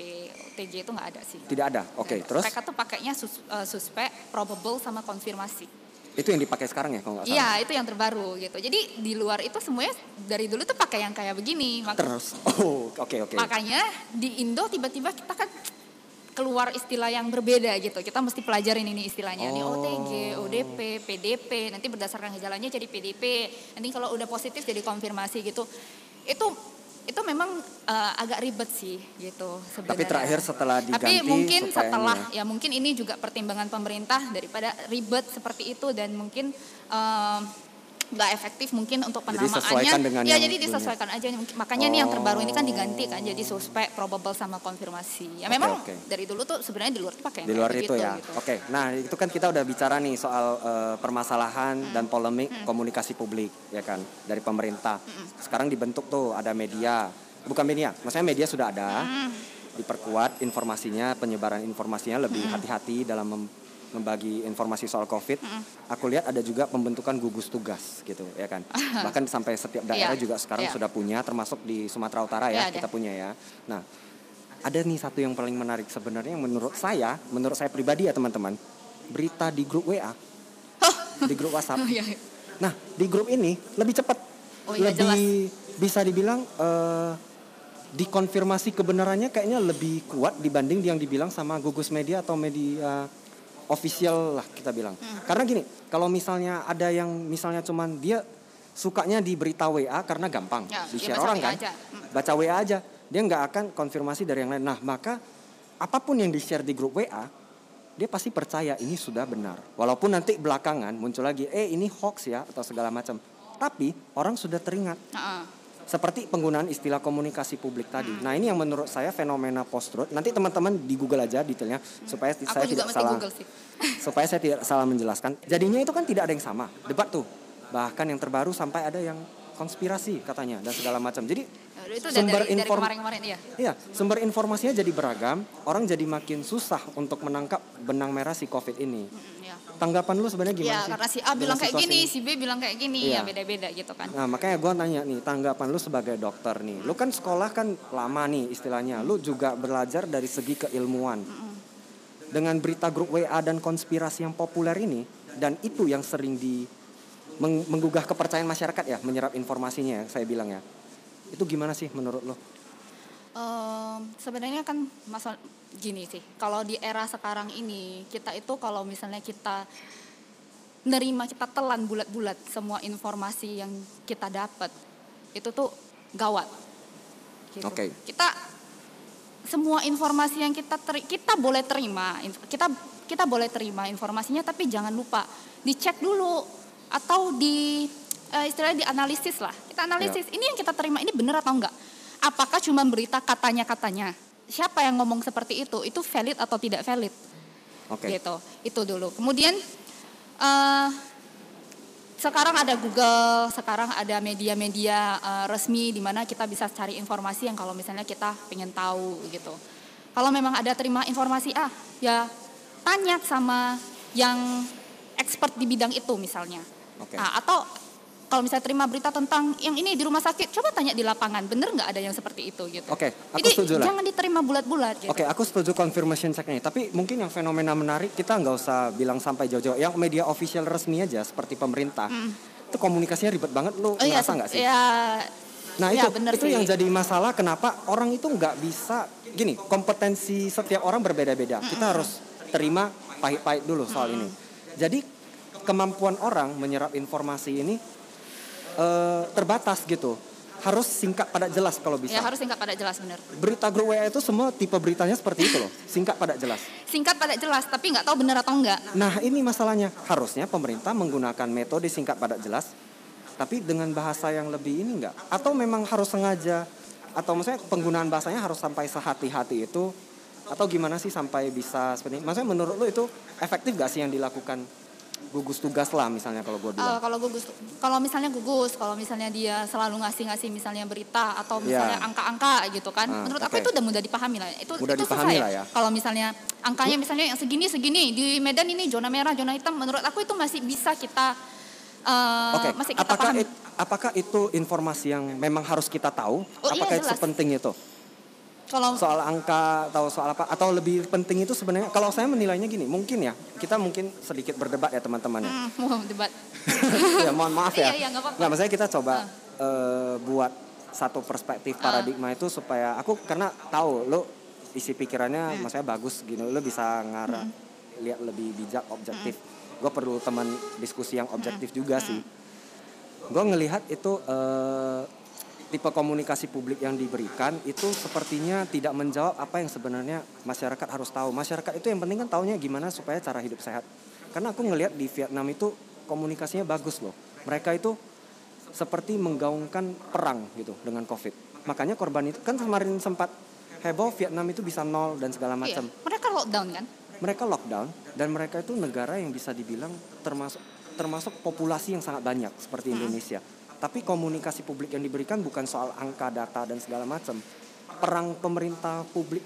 Speaker 2: OTG itu nggak ada sih
Speaker 1: tidak ada oke
Speaker 2: ada.
Speaker 1: terus
Speaker 2: mereka tuh pakainya sus- eh, suspek probable sama konfirmasi
Speaker 1: Itu yang dipakai sekarang ya kalau nggak salah.
Speaker 2: Iya, itu yang terbaru gitu. Jadi di luar itu semuanya dari dulu tuh pakai yang kayak begini.
Speaker 1: Terus, oh oke oke.
Speaker 2: Makanya di Indo tiba-tiba kita kan keluar istilah yang berbeda gitu. Kita mesti pelajarin ini istilahnya.
Speaker 1: Oh.
Speaker 2: OTG, ODP, PDP. Nanti berdasarkan gejalanya jadi PDP. Nanti kalau udah positif jadi konfirmasi gitu. Itu itu memang eh, agak ribet sih gitu sebenarnya.
Speaker 1: Tapi terakhir setelah diganti
Speaker 2: Tapi mungkin setelah
Speaker 1: ini
Speaker 2: ya mungkin ini juga pertimbangan pemerintah daripada ribet seperti itu dan mungkin eh, nggak efektif mungkin untuk penamaannya. ya jadi
Speaker 1: dunia.
Speaker 2: disesuaikan aja. Makanya nih yang terbaru ini kan
Speaker 1: Oh.
Speaker 2: diganti kan jadi suspek, probable sama konfirmasi. Ya
Speaker 1: Oke,
Speaker 2: memang
Speaker 1: oke.
Speaker 2: dari dulu tuh sebenarnya di luar tuh pakai
Speaker 1: Di luar itu
Speaker 2: begitu
Speaker 1: ya.
Speaker 2: gitu.
Speaker 1: Oke. Nah, itu kan kita udah bicara nih soal eh, permasalahan dan polemik komunikasi publik ya kan dari pemerintah. Sekarang dibentuk tuh ada media. Bukan media, maksudnya media sudah ada. Diperkuat informasinya, penyebaran informasinya lebih hati-hati dalam mem- membagi informasi soal Covid. Aku lihat ada juga pembentukan gugus tugas gitu ya kan. Bahkan sampai setiap daerah
Speaker 2: Iya,
Speaker 1: juga sekarang
Speaker 2: iya.
Speaker 1: sudah punya termasuk di Sumatera Utara ya
Speaker 2: ada.
Speaker 1: kita punya ya. Nah, ada nih satu yang paling menarik sebenarnya menurut saya, menurut saya pribadi ya teman-teman, berita di grup WA, di grup WhatsApp.
Speaker 2: Oh iya.
Speaker 1: Nah, di grup ini lebih cepat,
Speaker 2: Oh iya,
Speaker 1: lebih bisa dibilang eh, dikonfirmasi kebenarannya kayaknya lebih kuat dibanding yang dibilang sama gugus media atau media official lah kita bilang.
Speaker 2: Hmm.
Speaker 1: Karena gini, kalau misalnya ada yang misalnya cuman dia sukanya di berita WA karena gampang
Speaker 2: Ya,
Speaker 1: di
Speaker 2: ya
Speaker 1: share
Speaker 2: baca
Speaker 1: orang kan,
Speaker 2: aja. Hmm.
Speaker 1: baca WA aja, dia nggak akan konfirmasi dari yang lain. Nah maka apa pun yang di share di grup WA, dia pasti percaya ini sudah benar. Walaupun nanti belakangan muncul lagi, eh ini hoax ya atau segala macam. Tapi orang sudah teringat
Speaker 2: Heeh.
Speaker 1: Seperti penggunaan istilah komunikasi publik tadi.
Speaker 2: Hmm.
Speaker 1: Nah ini yang menurut saya fenomena post truth. Nanti teman-teman di Google aja detailnya supaya
Speaker 2: Aku
Speaker 1: saya tidak salah
Speaker 2: Google sih.
Speaker 1: supaya saya tidak salah menjelaskan. Jadinya itu kan tidak ada yang sama debat tuh. Bahkan yang terbaru sampai ada yang konspirasi katanya dan segala macam. Jadi
Speaker 2: Itu
Speaker 1: Sumber
Speaker 2: dari, dari
Speaker 1: inform-
Speaker 2: kemarin-kemarin iya.
Speaker 1: Iya, sumber informasinya jadi beragam, orang jadi makin susah untuk menangkap benang merah si Covid ini.
Speaker 2: Mm, ya.
Speaker 1: Tanggapan lu sebenarnya gimana
Speaker 2: Ya
Speaker 1: sih?
Speaker 2: karena si A bilang kayak gini,
Speaker 1: ini?
Speaker 2: si B bilang kayak gini,
Speaker 1: Iya.
Speaker 2: ya beda-beda gitu kan.
Speaker 1: Nah, makanya gua nanya nih, tanggapan lu sebagai dokter nih. Lu kan sekolah kan lama nih istilahnya. Lu juga belajar dari segi keilmuan. Dengan berita grup WA dan konspirasi yang populer ini dan itu yang sering di meng- menggugah kepercayaan masyarakat ya, menyerap informasinya ya, saya bilang ya. Itu gimana sih menurut lu?
Speaker 2: Em, sebenarnya kan masal gini sih kalau di era sekarang ini kita itu kalau misalnya kita nerima kita telan bulat-bulat semua informasi yang kita dapat itu tuh gawat gitu.
Speaker 1: Oke.
Speaker 2: kita semua informasi yang kita teri- kita boleh terima kita kita boleh terima informasinya tapi jangan lupa dicek dulu atau di eh, istilahnya dianalisis lah kita analisis ini yang kita terima ini benar atau enggak apakah cuma berita katanya katanya siapa yang ngomong seperti itu itu valid atau tidak valid
Speaker 1: Oke.
Speaker 2: gitu itu dulu kemudian eh sekarang ada Google, sekarang ada media-media eh, resmi di mana kita bisa cari informasi yang kalau misalnya kita pengen tahu gitu. Kalau memang ada terima informasi ah, ya tanya sama yang expert di bidang itu misalnya.
Speaker 1: Oke.
Speaker 2: Nah, atau kalau misalnya terima berita tentang yang ini di rumah sakit, coba tanya di lapangan, bener nggak ada yang seperti itu gitu.
Speaker 1: Oke, aku
Speaker 2: Jadi
Speaker 1: setuju lah.
Speaker 2: jangan diterima bulat-bulat gitu.
Speaker 1: Oke, aku setuju confirmation check nih. Tapi mungkin yang fenomena menarik kita nggak usah bilang sampai jauh-jauh. Yang media official resmi aja seperti pemerintah. Itu komunikasinya ribet banget. Lu
Speaker 2: Oh iya,
Speaker 1: ngerasa nggak sih?
Speaker 2: ya
Speaker 1: Nah
Speaker 2: ya,
Speaker 1: itu
Speaker 2: bener
Speaker 1: itu
Speaker 2: sih.
Speaker 1: yang jadi masalah. Kenapa orang itu nggak bisa gini? Kompetensi setiap orang berbeda-beda. Kita harus terima pahit-pahit dulu soal ini. Jadi kemampuan orang menyerap informasi ini eh, terbatas gitu. Harus singkat padat jelas kalau bisa.
Speaker 2: ya harus singkat pada jelas bener.
Speaker 1: Berita grup WA itu semua tipe beritanya seperti itu loh. Singkat padat jelas.
Speaker 2: Singkat pada jelas, tapi nggak tahu bener atau enggak.
Speaker 1: Nah ini masalahnya harusnya pemerintah menggunakan metode singkat padat jelas, tapi dengan bahasa yang lebih ini enggak? Atau memang harus sengaja? Atau maksudnya penggunaan bahasanya harus sampai sehati-hati itu? Atau gimana sih sampai bisa seperti ini? Maksudnya menurut lu itu efektif gak sih yang dilakukan gugus tugas lah misalnya kalau gue bilang?
Speaker 2: kalau gugus, kalau misalnya gugus, kalau misalnya dia selalu ngasih-ngasih misalnya berita atau misalnya
Speaker 1: Ya.
Speaker 2: angka-angka gitu kan,
Speaker 1: Ah,
Speaker 2: menurut aku
Speaker 1: oke.
Speaker 2: itu udah mudah dipahami lah. Itu
Speaker 1: Mudah
Speaker 2: itu
Speaker 1: dipahami
Speaker 2: susah
Speaker 1: lah ya.
Speaker 2: Kalau misalnya angkanya misalnya yang segini segini di Medan ini zona merah, zona hitam, menurut aku itu masih bisa kita eh,
Speaker 1: Oke,
Speaker 2: masih kita
Speaker 1: apakah
Speaker 2: pahami.
Speaker 1: it- apakah itu informasi yang memang harus kita tahu?
Speaker 2: Oh, iya,
Speaker 1: apakah itu
Speaker 2: jelas.
Speaker 1: sepenting itu?
Speaker 2: Kalau
Speaker 1: soal angka atau soal apa atau lebih penting itu sebenarnya kalau saya menilainya gini mungkin ya kita mungkin sedikit berdebat ya teman-teman ya.
Speaker 2: Hmm, mau debat.
Speaker 1: ya mohon maaf ya.
Speaker 2: Iya, iya, nggak apa-apa.
Speaker 1: nggak maksudnya kita coba eh, buat satu perspektif
Speaker 2: Ah.
Speaker 1: paradigma itu supaya aku karena tahu lo isi pikirannya maksudnya bagus gini lo bisa ngarah lihat lebih bijak objektif. Gue perlu teman diskusi yang objektif juga sih. Gue ngelihat itu eh, tipe komunikasi publik yang diberikan itu sepertinya tidak menjawab apa yang sebenarnya masyarakat harus tahu. Masyarakat itu yang penting kan taunya gimana supaya cara hidup sehat. Karena aku ngelihat di Vietnam itu komunikasinya bagus loh. Mereka itu seperti menggaungkan perang gitu dengan COVID. Makanya korban itu kan kemarin sempat heboh Vietnam itu bisa nol dan segala
Speaker 2: Iya.
Speaker 1: macam.
Speaker 2: Mereka lockdown kan?
Speaker 1: Mereka lockdown dan mereka itu negara yang bisa dibilang termasuk termasuk populasi yang sangat banyak seperti Indonesia. Tapi komunikasi publik yang diberikan bukan soal angka data dan segala macam. Perang pemerintah publik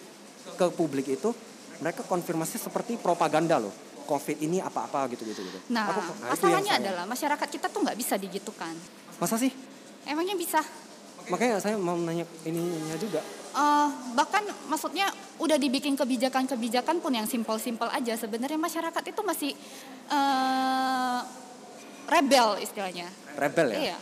Speaker 1: ke publik itu mereka konfirmasi seperti propaganda loh. COVID ini apa-apa gitu-gitu gitu.
Speaker 2: Nah,
Speaker 1: Aku- yang
Speaker 2: masalahnya adalah masyarakat kita tuh nggak bisa digitukan.
Speaker 1: masa sih?
Speaker 2: Emangnya bisa?
Speaker 1: Makanya saya mau nanya ininya juga.
Speaker 2: Eh, bahkan maksudnya udah dibikin kebijakan-kebijakan pun yang simpel-simpel aja sebenarnya masyarakat itu masih eh, rebel istilahnya.
Speaker 1: Rebel ya.
Speaker 2: Iya.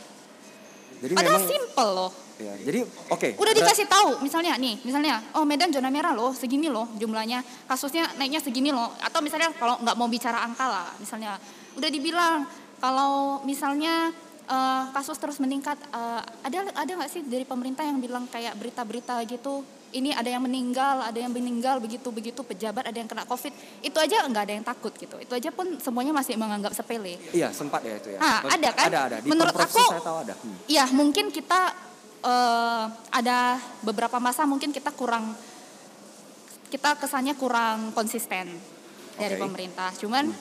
Speaker 1: Jadi
Speaker 2: Padahal
Speaker 1: memang
Speaker 2: simpel loh.
Speaker 1: ya. Jadi oke.
Speaker 2: Udah
Speaker 1: berat-
Speaker 2: dikasih tahu misalnya nih, misalnya oh Medan zona merah loh, segini loh jumlahnya, kasusnya naiknya segini loh. Atau misalnya kalau nggak mau bicara angka lah, misalnya udah dibilang kalau misalnya eh, kasus terus meningkat, eh, ada ada nggak sih dari pemerintah yang bilang kayak berita-berita gitu, ini ada yang meninggal, ada yang meninggal begitu begitu pejabat ada yang kena covid, itu aja nggak ada yang takut gitu, itu aja pun semuanya masih menganggap sepele.
Speaker 1: Iya sempat ya itu ya.
Speaker 2: Ah, ada kan?
Speaker 1: Ada ada. Di
Speaker 2: Menurut aku-
Speaker 1: saya tahu ada. Hmm.
Speaker 2: Ya mungkin kita eh, ada beberapa masa mungkin kita kurang kita kesannya kurang konsisten dari
Speaker 1: Oke. Hmm.
Speaker 2: pemerintah. Cuman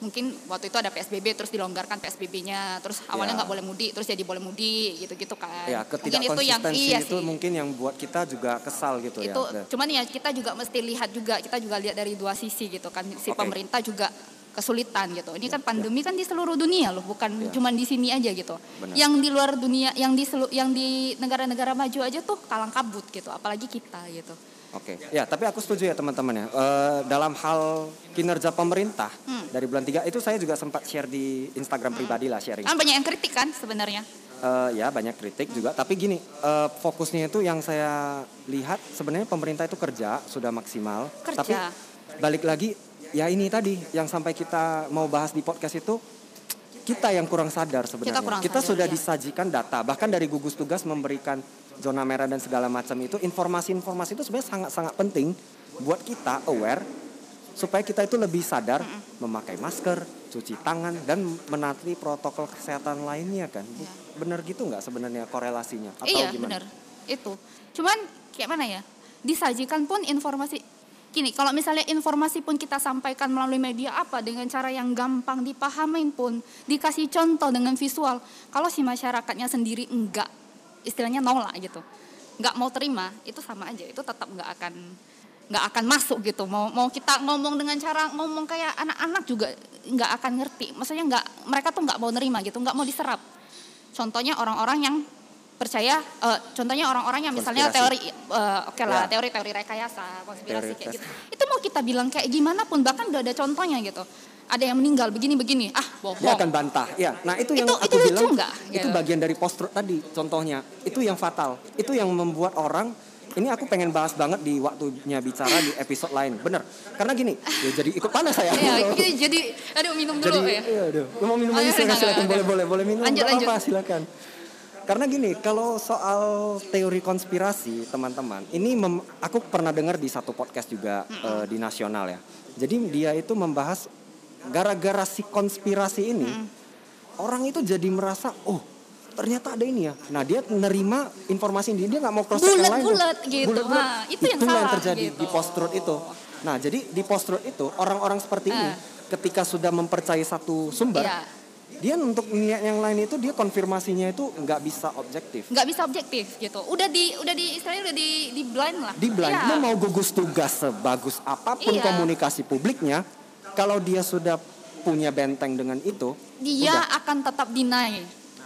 Speaker 2: mungkin waktu itu ada PSBB terus dilonggarkan PSBB-nya, terus awalnya
Speaker 1: Ya.
Speaker 2: nggak boleh mudik, terus jadi boleh mudik gitu-gitu kan.
Speaker 1: Ya,
Speaker 2: mungkin itu yang iya
Speaker 1: itu
Speaker 2: sih.
Speaker 1: mungkin yang buat kita juga kesal gitu
Speaker 2: itu
Speaker 1: ya.
Speaker 2: cuman ya kita juga mesti lihat juga kita juga lihat dari dua sisi gitu kan si
Speaker 1: Oke.
Speaker 2: pemerintah juga kesulitan gitu ini kan pandemi kan di seluruh dunia loh bukan
Speaker 1: Ya.
Speaker 2: cuman di sini aja gitu
Speaker 1: Benar.
Speaker 2: yang di luar dunia yang di selu- yang di negara-negara maju aja tuh kalang kabut gitu apalagi kita gitu
Speaker 1: Oke, ya tapi aku setuju ya teman-teman ya. Eh, dalam hal kinerja pemerintah
Speaker 2: Hmm.
Speaker 1: dari bulan 3 itu saya juga sempat share di Instagram pribadi lah sharing.
Speaker 2: kan banyak yang kritik kan sebenarnya
Speaker 1: Eh, ya banyak kritik juga, tapi gini eh, fokusnya itu yang saya lihat sebenarnya pemerintah itu kerja sudah maksimal.
Speaker 2: Kerja.
Speaker 1: Tapi balik lagi ya ini tadi yang sampai kita mau bahas di podcast itu kita yang kurang sadar sebenarnya.
Speaker 2: Kita kurang sadar,
Speaker 1: sudah
Speaker 2: iya.
Speaker 1: disajikan data, bahkan dari gugus tugas memberikan zona merah dan segala macam itu informasi-informasi itu sebenarnya sangat-sangat penting buat kita aware supaya kita itu lebih sadar memakai masker, cuci tangan dan menaati protokol kesehatan lainnya kan. Bu- Bener gitu nggak sebenarnya korelasinya? Atau
Speaker 2: iya
Speaker 1: gimana?
Speaker 2: benar itu. Cuman kayak mana ya? Disajikan pun informasi. Gini kalau misalnya informasi pun kita sampaikan melalui media apa dengan cara yang gampang dipahamin pun? Dikasih contoh dengan visual. Kalau si masyarakatnya sendiri enggak istilahnya nolak gitu. Nggak mau terima itu sama aja itu tetap nggak akan nggak akan masuk gitu. Mau mau kita ngomong dengan cara ngomong kayak anak-anak juga nggak akan ngerti. Maksudnya nggak mereka tuh nggak mau nerima gitu nggak mau diserap. Contohnya orang-orang yang percaya eh, contohnya orang-orang yang misalnya
Speaker 1: Konspirasi.
Speaker 2: teori eh, oke lah
Speaker 1: Ya.
Speaker 2: teori-teori rekayasa konspirasi
Speaker 1: Teori
Speaker 2: kayak gitu itu mau kita bilang kayak gimana pun bahkan udah ada contohnya gitu ada yang meninggal begini-begini ah bohong
Speaker 1: Dia akan bantah. Ya, nah itu yang
Speaker 2: Itu-
Speaker 1: aku
Speaker 2: itu
Speaker 1: bilang.
Speaker 2: nggak?
Speaker 1: Itu
Speaker 2: Gitu.
Speaker 1: bagian dari post truth tadi. Contohnya, itu yang fatal. Itu yang membuat orang ini aku pengen bahas banget di waktunya bicara di episode lain. Bener. Karena gini, ya jadi ikut panas saya.
Speaker 2: Iya, jadi, jadi aduh minum
Speaker 1: jadi,
Speaker 2: dulu ya
Speaker 1: iya, aduh. Mau minum
Speaker 2: Oh,
Speaker 1: aja
Speaker 2: iya,
Speaker 1: silakan, silakan. Boleh, boleh, boleh minum.
Speaker 2: Lanjut, lanjut.
Speaker 1: silakan. Karena gini, kalau soal teori konspirasi, teman-teman, ini mem- aku pernah dengar di satu podcast juga eh, di nasional ya. Jadi dia itu membahas gara-gara si konspirasi ini, orang itu jadi merasa, oh ternyata ada ini ya. Nah dia menerima informasi ini, dia nggak mau cross check yang lain.
Speaker 2: Bulat-bulat gitu.
Speaker 1: Bulat-bulat.
Speaker 2: Nah, itu yang
Speaker 1: Itulah
Speaker 2: salah
Speaker 1: terjadi
Speaker 2: gitu.
Speaker 1: di post truth itu. Nah jadi di post truth itu orang-orang seperti ini,
Speaker 2: Eh.
Speaker 1: ketika sudah mempercayai satu sumber,
Speaker 2: Iya.
Speaker 1: dia untuk niat yang lain itu dia konfirmasinya itu nggak bisa objektif.
Speaker 2: nggak bisa objektif gitu udah di udah di istilahnya udah di di blind lah
Speaker 1: Di blind, lu mau gugus tugas sebagus apa pun
Speaker 2: Iya.
Speaker 1: komunikasi publiknya, kalau dia sudah punya benteng dengan itu,
Speaker 2: dia
Speaker 1: udah.
Speaker 2: akan tetap deny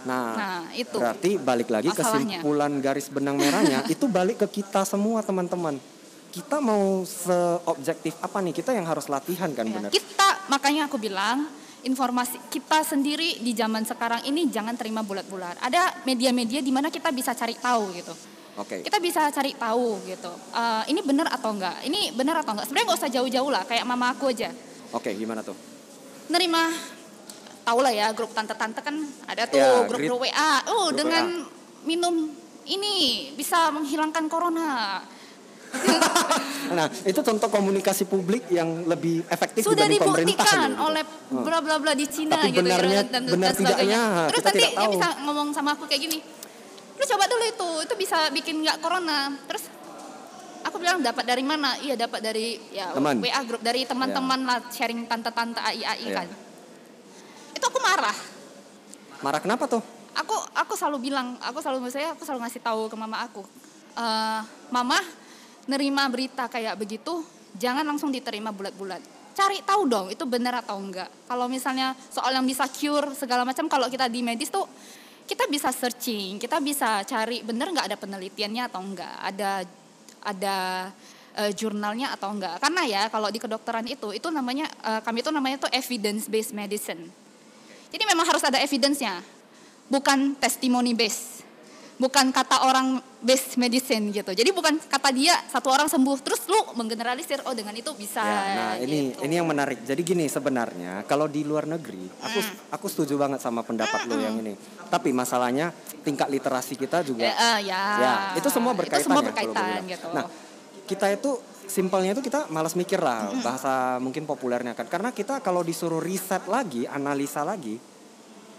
Speaker 1: Nah,
Speaker 2: Nah, itu.
Speaker 1: berarti balik lagi
Speaker 2: Masalahnya.
Speaker 1: kesimpulan garis benang merahnya itu balik ke kita semua teman-teman. Kita mau seobjektif apa nih? Kita yang harus latihan kan
Speaker 2: Ya,
Speaker 1: benar.
Speaker 2: Kita makanya aku bilang informasi kita sendiri di zaman sekarang ini jangan terima bulat-bulat. Ada media-media di mana kita bisa cari tahu gitu.
Speaker 1: Oke.
Speaker 2: Kita bisa cari tahu gitu. Eh, ini benar atau enggak? Ini benar atau enggak? Sebenarnya nggak usah jauh-jauh lah. Kayak mama aku aja.
Speaker 1: Oke, gimana tuh?
Speaker 2: Nerima tahu lah ya grup tante-tante kan ada tuh
Speaker 1: Ya,
Speaker 2: grup-grup
Speaker 1: grid-
Speaker 2: WA. Oh
Speaker 1: grup
Speaker 2: dengan minum ini bisa menghilangkan corona.
Speaker 1: Nah, itu contoh komunikasi publik yang lebih efektif
Speaker 2: sudah
Speaker 1: dibanding pemerintah.
Speaker 2: dibuktikan
Speaker 1: gitu.
Speaker 2: oleh bla bla bla di Cina
Speaker 1: Tapi
Speaker 2: gitu
Speaker 1: benarnya-
Speaker 2: gitu, dan,
Speaker 1: benar
Speaker 2: dan
Speaker 1: tidaknya,
Speaker 2: Terus
Speaker 1: kita
Speaker 2: nanti
Speaker 1: tidak
Speaker 2: dia
Speaker 1: tahu.
Speaker 2: bisa ngomong sama aku kayak gini. Lu coba dulu itu, itu bisa bikin nggak corona. Terus aku bilang dapat dari mana? Iya dapat dari ya
Speaker 1: Teman.
Speaker 2: WA grup dari teman-teman lah sharing tante-tante AI AI
Speaker 1: Iya.
Speaker 2: kan. Itu aku marah.
Speaker 1: Marah kenapa tuh?
Speaker 2: Aku aku selalu bilang, aku selalu saya aku selalu ngasih tahu ke mama aku. Eh, mama nerima berita kayak begitu, jangan langsung diterima bulat-bulat. Cari tahu dong itu benar atau enggak. Kalau misalnya soal yang bisa cure segala macam kalau kita di medis tuh kita bisa searching, kita bisa cari benar nggak ada penelitiannya atau enggak, ada ada eh, jurnalnya atau enggak. Karena ya kalau di kedokteran itu itu namanya eh, kami itu namanya tuh evidence based medicine. Jadi memang harus ada evidence-nya. Bukan testimony based. Bukan kata orang based medicine gitu. Jadi bukan kata dia satu orang sembuh terus lu menggeneralisir oh dengan itu bisa.
Speaker 1: Ya, nah ini
Speaker 2: gitu.
Speaker 1: ini yang menarik. Jadi gini sebenarnya kalau di luar negeri, aku
Speaker 2: Hmm.
Speaker 1: aku setuju banget sama pendapat lo yang ini. Tapi masalahnya tingkat literasi kita juga.
Speaker 2: Ya, eh, ya.
Speaker 1: Ya, itu semua berkaitan
Speaker 2: Itu semua
Speaker 1: ya,
Speaker 2: berkaitan
Speaker 1: bilang.
Speaker 2: gitu.
Speaker 1: Nah, kita itu simpelnya itu kita malas mikir lah bahasa mungkin populernya kan. Karena kita kalau disuruh riset lagi, analisa lagi,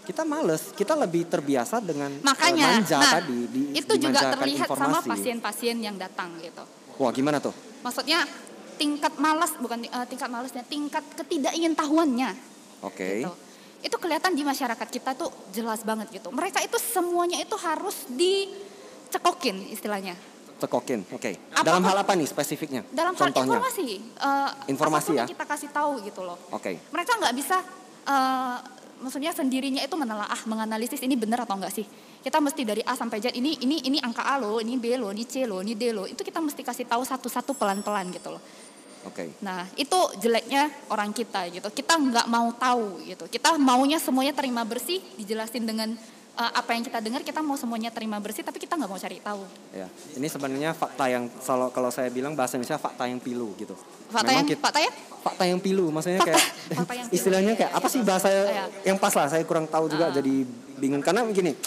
Speaker 1: kita males. Kita lebih terbiasa dengan eh,
Speaker 2: Makanya,
Speaker 1: manja
Speaker 2: nah,
Speaker 1: tadi di,
Speaker 2: itu juga terlihat sama
Speaker 1: informasi.
Speaker 2: pasien-pasien yang datang gitu.
Speaker 1: Wah, gimana tuh?
Speaker 2: Maksudnya tingkat malas bukan eh, tingkat malasnya, tingkat ketidakingetahuannya.
Speaker 1: Oke.
Speaker 2: gitu. Itu kelihatan di masyarakat kita tuh jelas banget gitu. Mereka itu semuanya itu harus dicekokin istilahnya.
Speaker 1: Cekokin. Oke.
Speaker 2: Apa-
Speaker 1: Dalam hal apa nih spesifiknya?
Speaker 2: Dalam hal
Speaker 1: Contohnya.
Speaker 2: informasi, eh,
Speaker 1: Informasi ya?
Speaker 2: yang kita kasih tahu gitu loh.
Speaker 1: Oke.
Speaker 2: Mereka nggak bisa, eh, maksudnya sendirinya itu menelaah, menganalisis ini benar atau enggak sih. Kita mesti dari A sampai Z ini ini ini angka A loh, ini B loh, ini C loh, ini D loh. Itu kita mesti kasih tahu satu-satu pelan-pelan gitu loh.
Speaker 1: Oke.
Speaker 2: Nah itu jeleknya orang kita gitu. Kita nggak mau tahu gitu. Kita maunya semuanya terima bersih, dijelasin dengan eh, apa yang kita dengar. Kita mau semuanya terima bersih, tapi kita nggak mau cari tahu.
Speaker 1: Ya, ini sebenarnya fakta yang kalau kalau saya bilang bahasa Indonesia fakta yang pilu gitu.
Speaker 2: Fakta
Speaker 1: Memang
Speaker 2: yang,
Speaker 1: kita-
Speaker 2: fakta ya?
Speaker 1: fakta yang pilu, maksudnya
Speaker 2: Fakta-
Speaker 1: kayak
Speaker 2: fakta yang pilu,
Speaker 1: istilahnya kayak apa sih bahasa
Speaker 2: Iya.
Speaker 1: yang pas lah. Saya kurang tahu juga
Speaker 2: Ah.
Speaker 1: jadi bingung karena begini.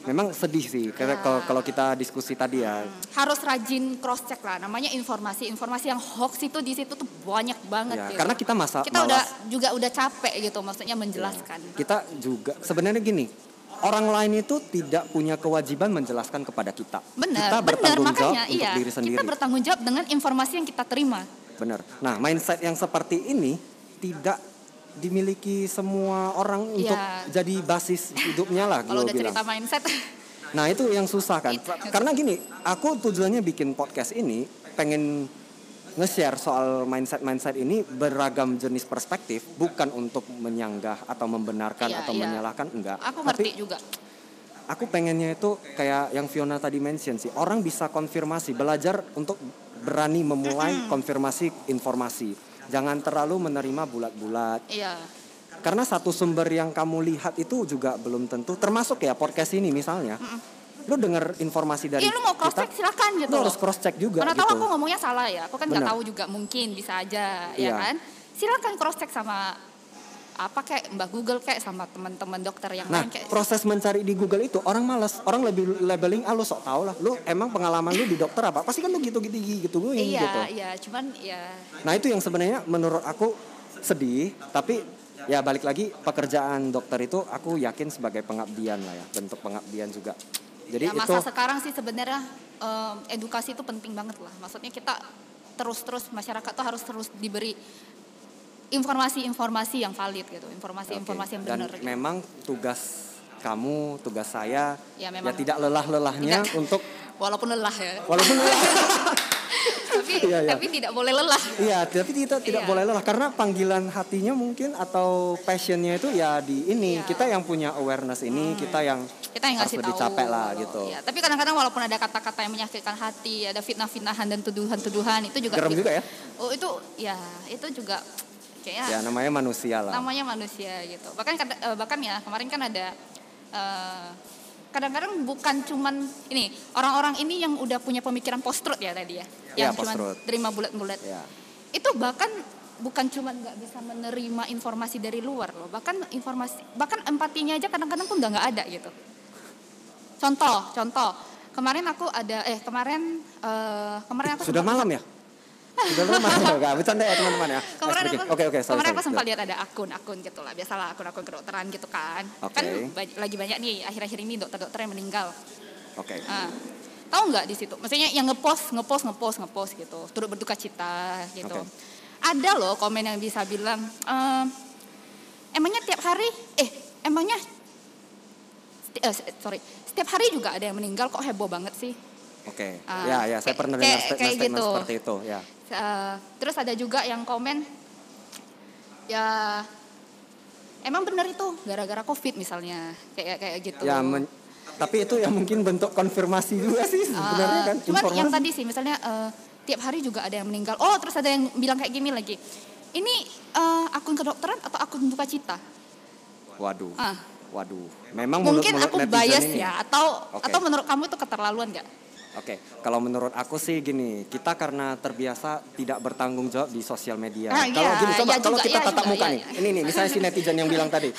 Speaker 1: Memang sedih sih karena
Speaker 2: Ya.
Speaker 1: kalau kalau kita diskusi tadi ya.
Speaker 2: harus rajin cross check lah namanya informasi informasi yang hoax itu di situ tuh banyak banget
Speaker 1: Ya,
Speaker 2: gitu.
Speaker 1: karena kita masa
Speaker 2: kita udah
Speaker 1: malas.
Speaker 2: juga udah capek gitu maksudnya menjelaskan
Speaker 1: Kita juga sebenarnya gini, orang lain itu tidak punya kewajiban menjelaskan kepada kita.
Speaker 2: benar
Speaker 1: Kita
Speaker 2: benar
Speaker 1: bertanggung jawab
Speaker 2: makanya
Speaker 1: untuk
Speaker 2: iya
Speaker 1: diri sendiri.
Speaker 2: kita bertanggung jawab dengan informasi yang kita terima
Speaker 1: Benar. Nah, mindset yang seperti ini tidak dimiliki semua orang
Speaker 2: Iya.
Speaker 1: untuk jadi basis hidupnya lah
Speaker 2: kalau udah
Speaker 1: bilang.
Speaker 2: cerita mindset
Speaker 1: Nah, itu yang susah kan. Karena gini, aku tujuannya bikin podcast ini pengen nge-share soal mindset-mindset ini beragam jenis perspektif, bukan untuk menyanggah atau membenarkan
Speaker 2: Iya,
Speaker 1: atau
Speaker 2: iya.
Speaker 1: menyalahkan enggak.
Speaker 2: aku
Speaker 1: Tapi
Speaker 2: ngerti juga
Speaker 1: aku pengennya itu kayak yang Fiona tadi mention sih, orang bisa konfirmasi, belajar untuk berani memulai konfirmasi informasi. Jangan terlalu menerima bulat-bulat.
Speaker 2: iya
Speaker 1: Karena satu sumber yang kamu lihat itu juga belum tentu, termasuk ya podcast ini misalnya. Lu denger informasi dari
Speaker 2: iya lu mau cross check
Speaker 1: kita,
Speaker 2: silakan gitu
Speaker 1: lu harus cross check juga
Speaker 2: mana
Speaker 1: gitu.
Speaker 2: tahu aku ngomongnya salah ya aku kan nggak tahu juga mungkin bisa aja
Speaker 1: Iya.
Speaker 2: ya kan silakan cross check sama apa kayak mbak Google kayak sama teman-teman dokter yang
Speaker 1: Nah,
Speaker 2: lain kayak
Speaker 1: proses mencari di Google itu orang malas, orang lebih labeling ah lu sok tau lah. Lu emang pengalaman lu di dokter apa? Pasti kan lu gitu-gitu gitu gue
Speaker 2: iya
Speaker 1: gitu.
Speaker 2: iya cuman ya
Speaker 1: Nah, itu yang sebenarnya menurut aku sedih, tapi ya balik lagi pekerjaan dokter itu aku yakin sebagai pengabdian lah ya, bentuk pengabdian juga. Jadi
Speaker 2: ya,
Speaker 1: itu
Speaker 2: masa sekarang sih sebenarnya em, edukasi itu penting banget lah. Maksudnya kita terus-terus masyarakat tuh harus terus diberi informasi-informasi yang valid gitu, informasi-informasi yang
Speaker 1: Oke. Dan
Speaker 2: benar. gitu.
Speaker 1: memang tugas kamu, tugas saya
Speaker 2: Ya,
Speaker 1: ya,
Speaker 2: memang.
Speaker 1: tidak lelah-lelahnya untuk
Speaker 2: Walaupun lelah ya.
Speaker 1: walaupun lelah.
Speaker 2: tapi
Speaker 1: Iya, iya.
Speaker 2: tapi tidak boleh lelah.
Speaker 1: Iya, tapi kita tidak
Speaker 2: Iya.
Speaker 1: boleh lelah karena panggilan hatinya mungkin atau passionnya itu ya di ini
Speaker 2: Iya. Hmm.
Speaker 1: kita yang punya awareness ini kita yang
Speaker 2: kita yang
Speaker 1: harus
Speaker 2: ngasih tahu
Speaker 1: capek lah gitu.
Speaker 2: Ya, tapi kadang-kadang walaupun ada kata-kata yang menyakitkan hati, ada fitnah-fitnahan dan tuduhan-tuduhan itu juga
Speaker 1: Gerem juga ya?
Speaker 2: Oh, itu ya itu juga kayaknya
Speaker 1: Ya namanya manusia lah.
Speaker 2: namanya manusia gitu. Bahkan eh, bahkan ya kemarin kan ada eh, kadang-kadang bukan cuman ini orang-orang ini yang udah punya pemikiran post truth ya tadi Ya, yang cuman
Speaker 1: post-truth.
Speaker 2: terima bulat-bulat.
Speaker 1: Ya.
Speaker 2: Itu bahkan bukan cuman nggak bisa menerima informasi dari luar loh, bahkan informasi bahkan empatinya aja kadang-kadang pun udah nggak ada gitu. Contoh, contoh. Kemarin aku ada eh kemarin eh kemarin aku
Speaker 1: Sudah malam ya? Sudah malam enggak? Bercanda ya teman-teman ya.
Speaker 2: Kemarin aku.
Speaker 1: Oke oke, sorry.
Speaker 2: kemarin aku sempat lihat ada akun-akun gitu lah, biasalah akun-akun kedokteran gitu kan.
Speaker 1: Oke.
Speaker 2: Kan lagi banyak nih akhir-akhir ini dokter-dokter yang meninggal.
Speaker 1: Oke.
Speaker 2: Ah, tahu nggak di situ? Maksudnya yang ngepost, ngepost, ngepost, ngepost gitu, turut berduka cita gitu.
Speaker 1: Oke.
Speaker 2: Ada loh komen yang bisa bilang, ehm, emangnya tiap hari, eh emangnya, eh, sorry, setiap hari juga ada yang meninggal kok heboh banget sih?
Speaker 1: Oke.
Speaker 2: Ah,
Speaker 1: Ya ya, saya
Speaker 2: kayak-
Speaker 1: pernah dengar
Speaker 2: kayak- gitu.
Speaker 1: seperti itu ya.
Speaker 2: Eh, terus ada juga yang komen ya emang benar itu gara-gara covid misalnya kayak kayak gitu.
Speaker 1: Ya men- tapi itu ya mungkin bentuk konfirmasi juga sih sebenarnya
Speaker 2: Eh,
Speaker 1: kan
Speaker 2: cuman
Speaker 1: informasi.
Speaker 2: yang tadi sih misalnya eh, tiap hari juga ada yang meninggal. Oh terus ada yang bilang kayak gini lagi. Ini eh, akun kedokteran atau akun duka cita?
Speaker 1: Waduh.
Speaker 2: Ah.
Speaker 1: Waduh. Memang
Speaker 2: Mungkin
Speaker 1: menurut-
Speaker 2: aku
Speaker 1: menurut
Speaker 2: bias
Speaker 1: ini
Speaker 2: ya atau
Speaker 1: Oke.
Speaker 2: atau menurut kamu itu keterlaluan nggak?
Speaker 1: Oke, kalau menurut aku sih gini, kita karena terbiasa tidak bertanggung jawab di sosial media.
Speaker 2: Ah,
Speaker 1: kalau
Speaker 2: iya,
Speaker 1: gini coba,
Speaker 2: iya
Speaker 1: kalau
Speaker 2: juga,
Speaker 1: kita
Speaker 2: iya
Speaker 1: tatap
Speaker 2: juga,
Speaker 1: muka
Speaker 2: iya,
Speaker 1: nih,
Speaker 2: iya.
Speaker 1: ini nih, misalnya si netizen yang bilang tadi,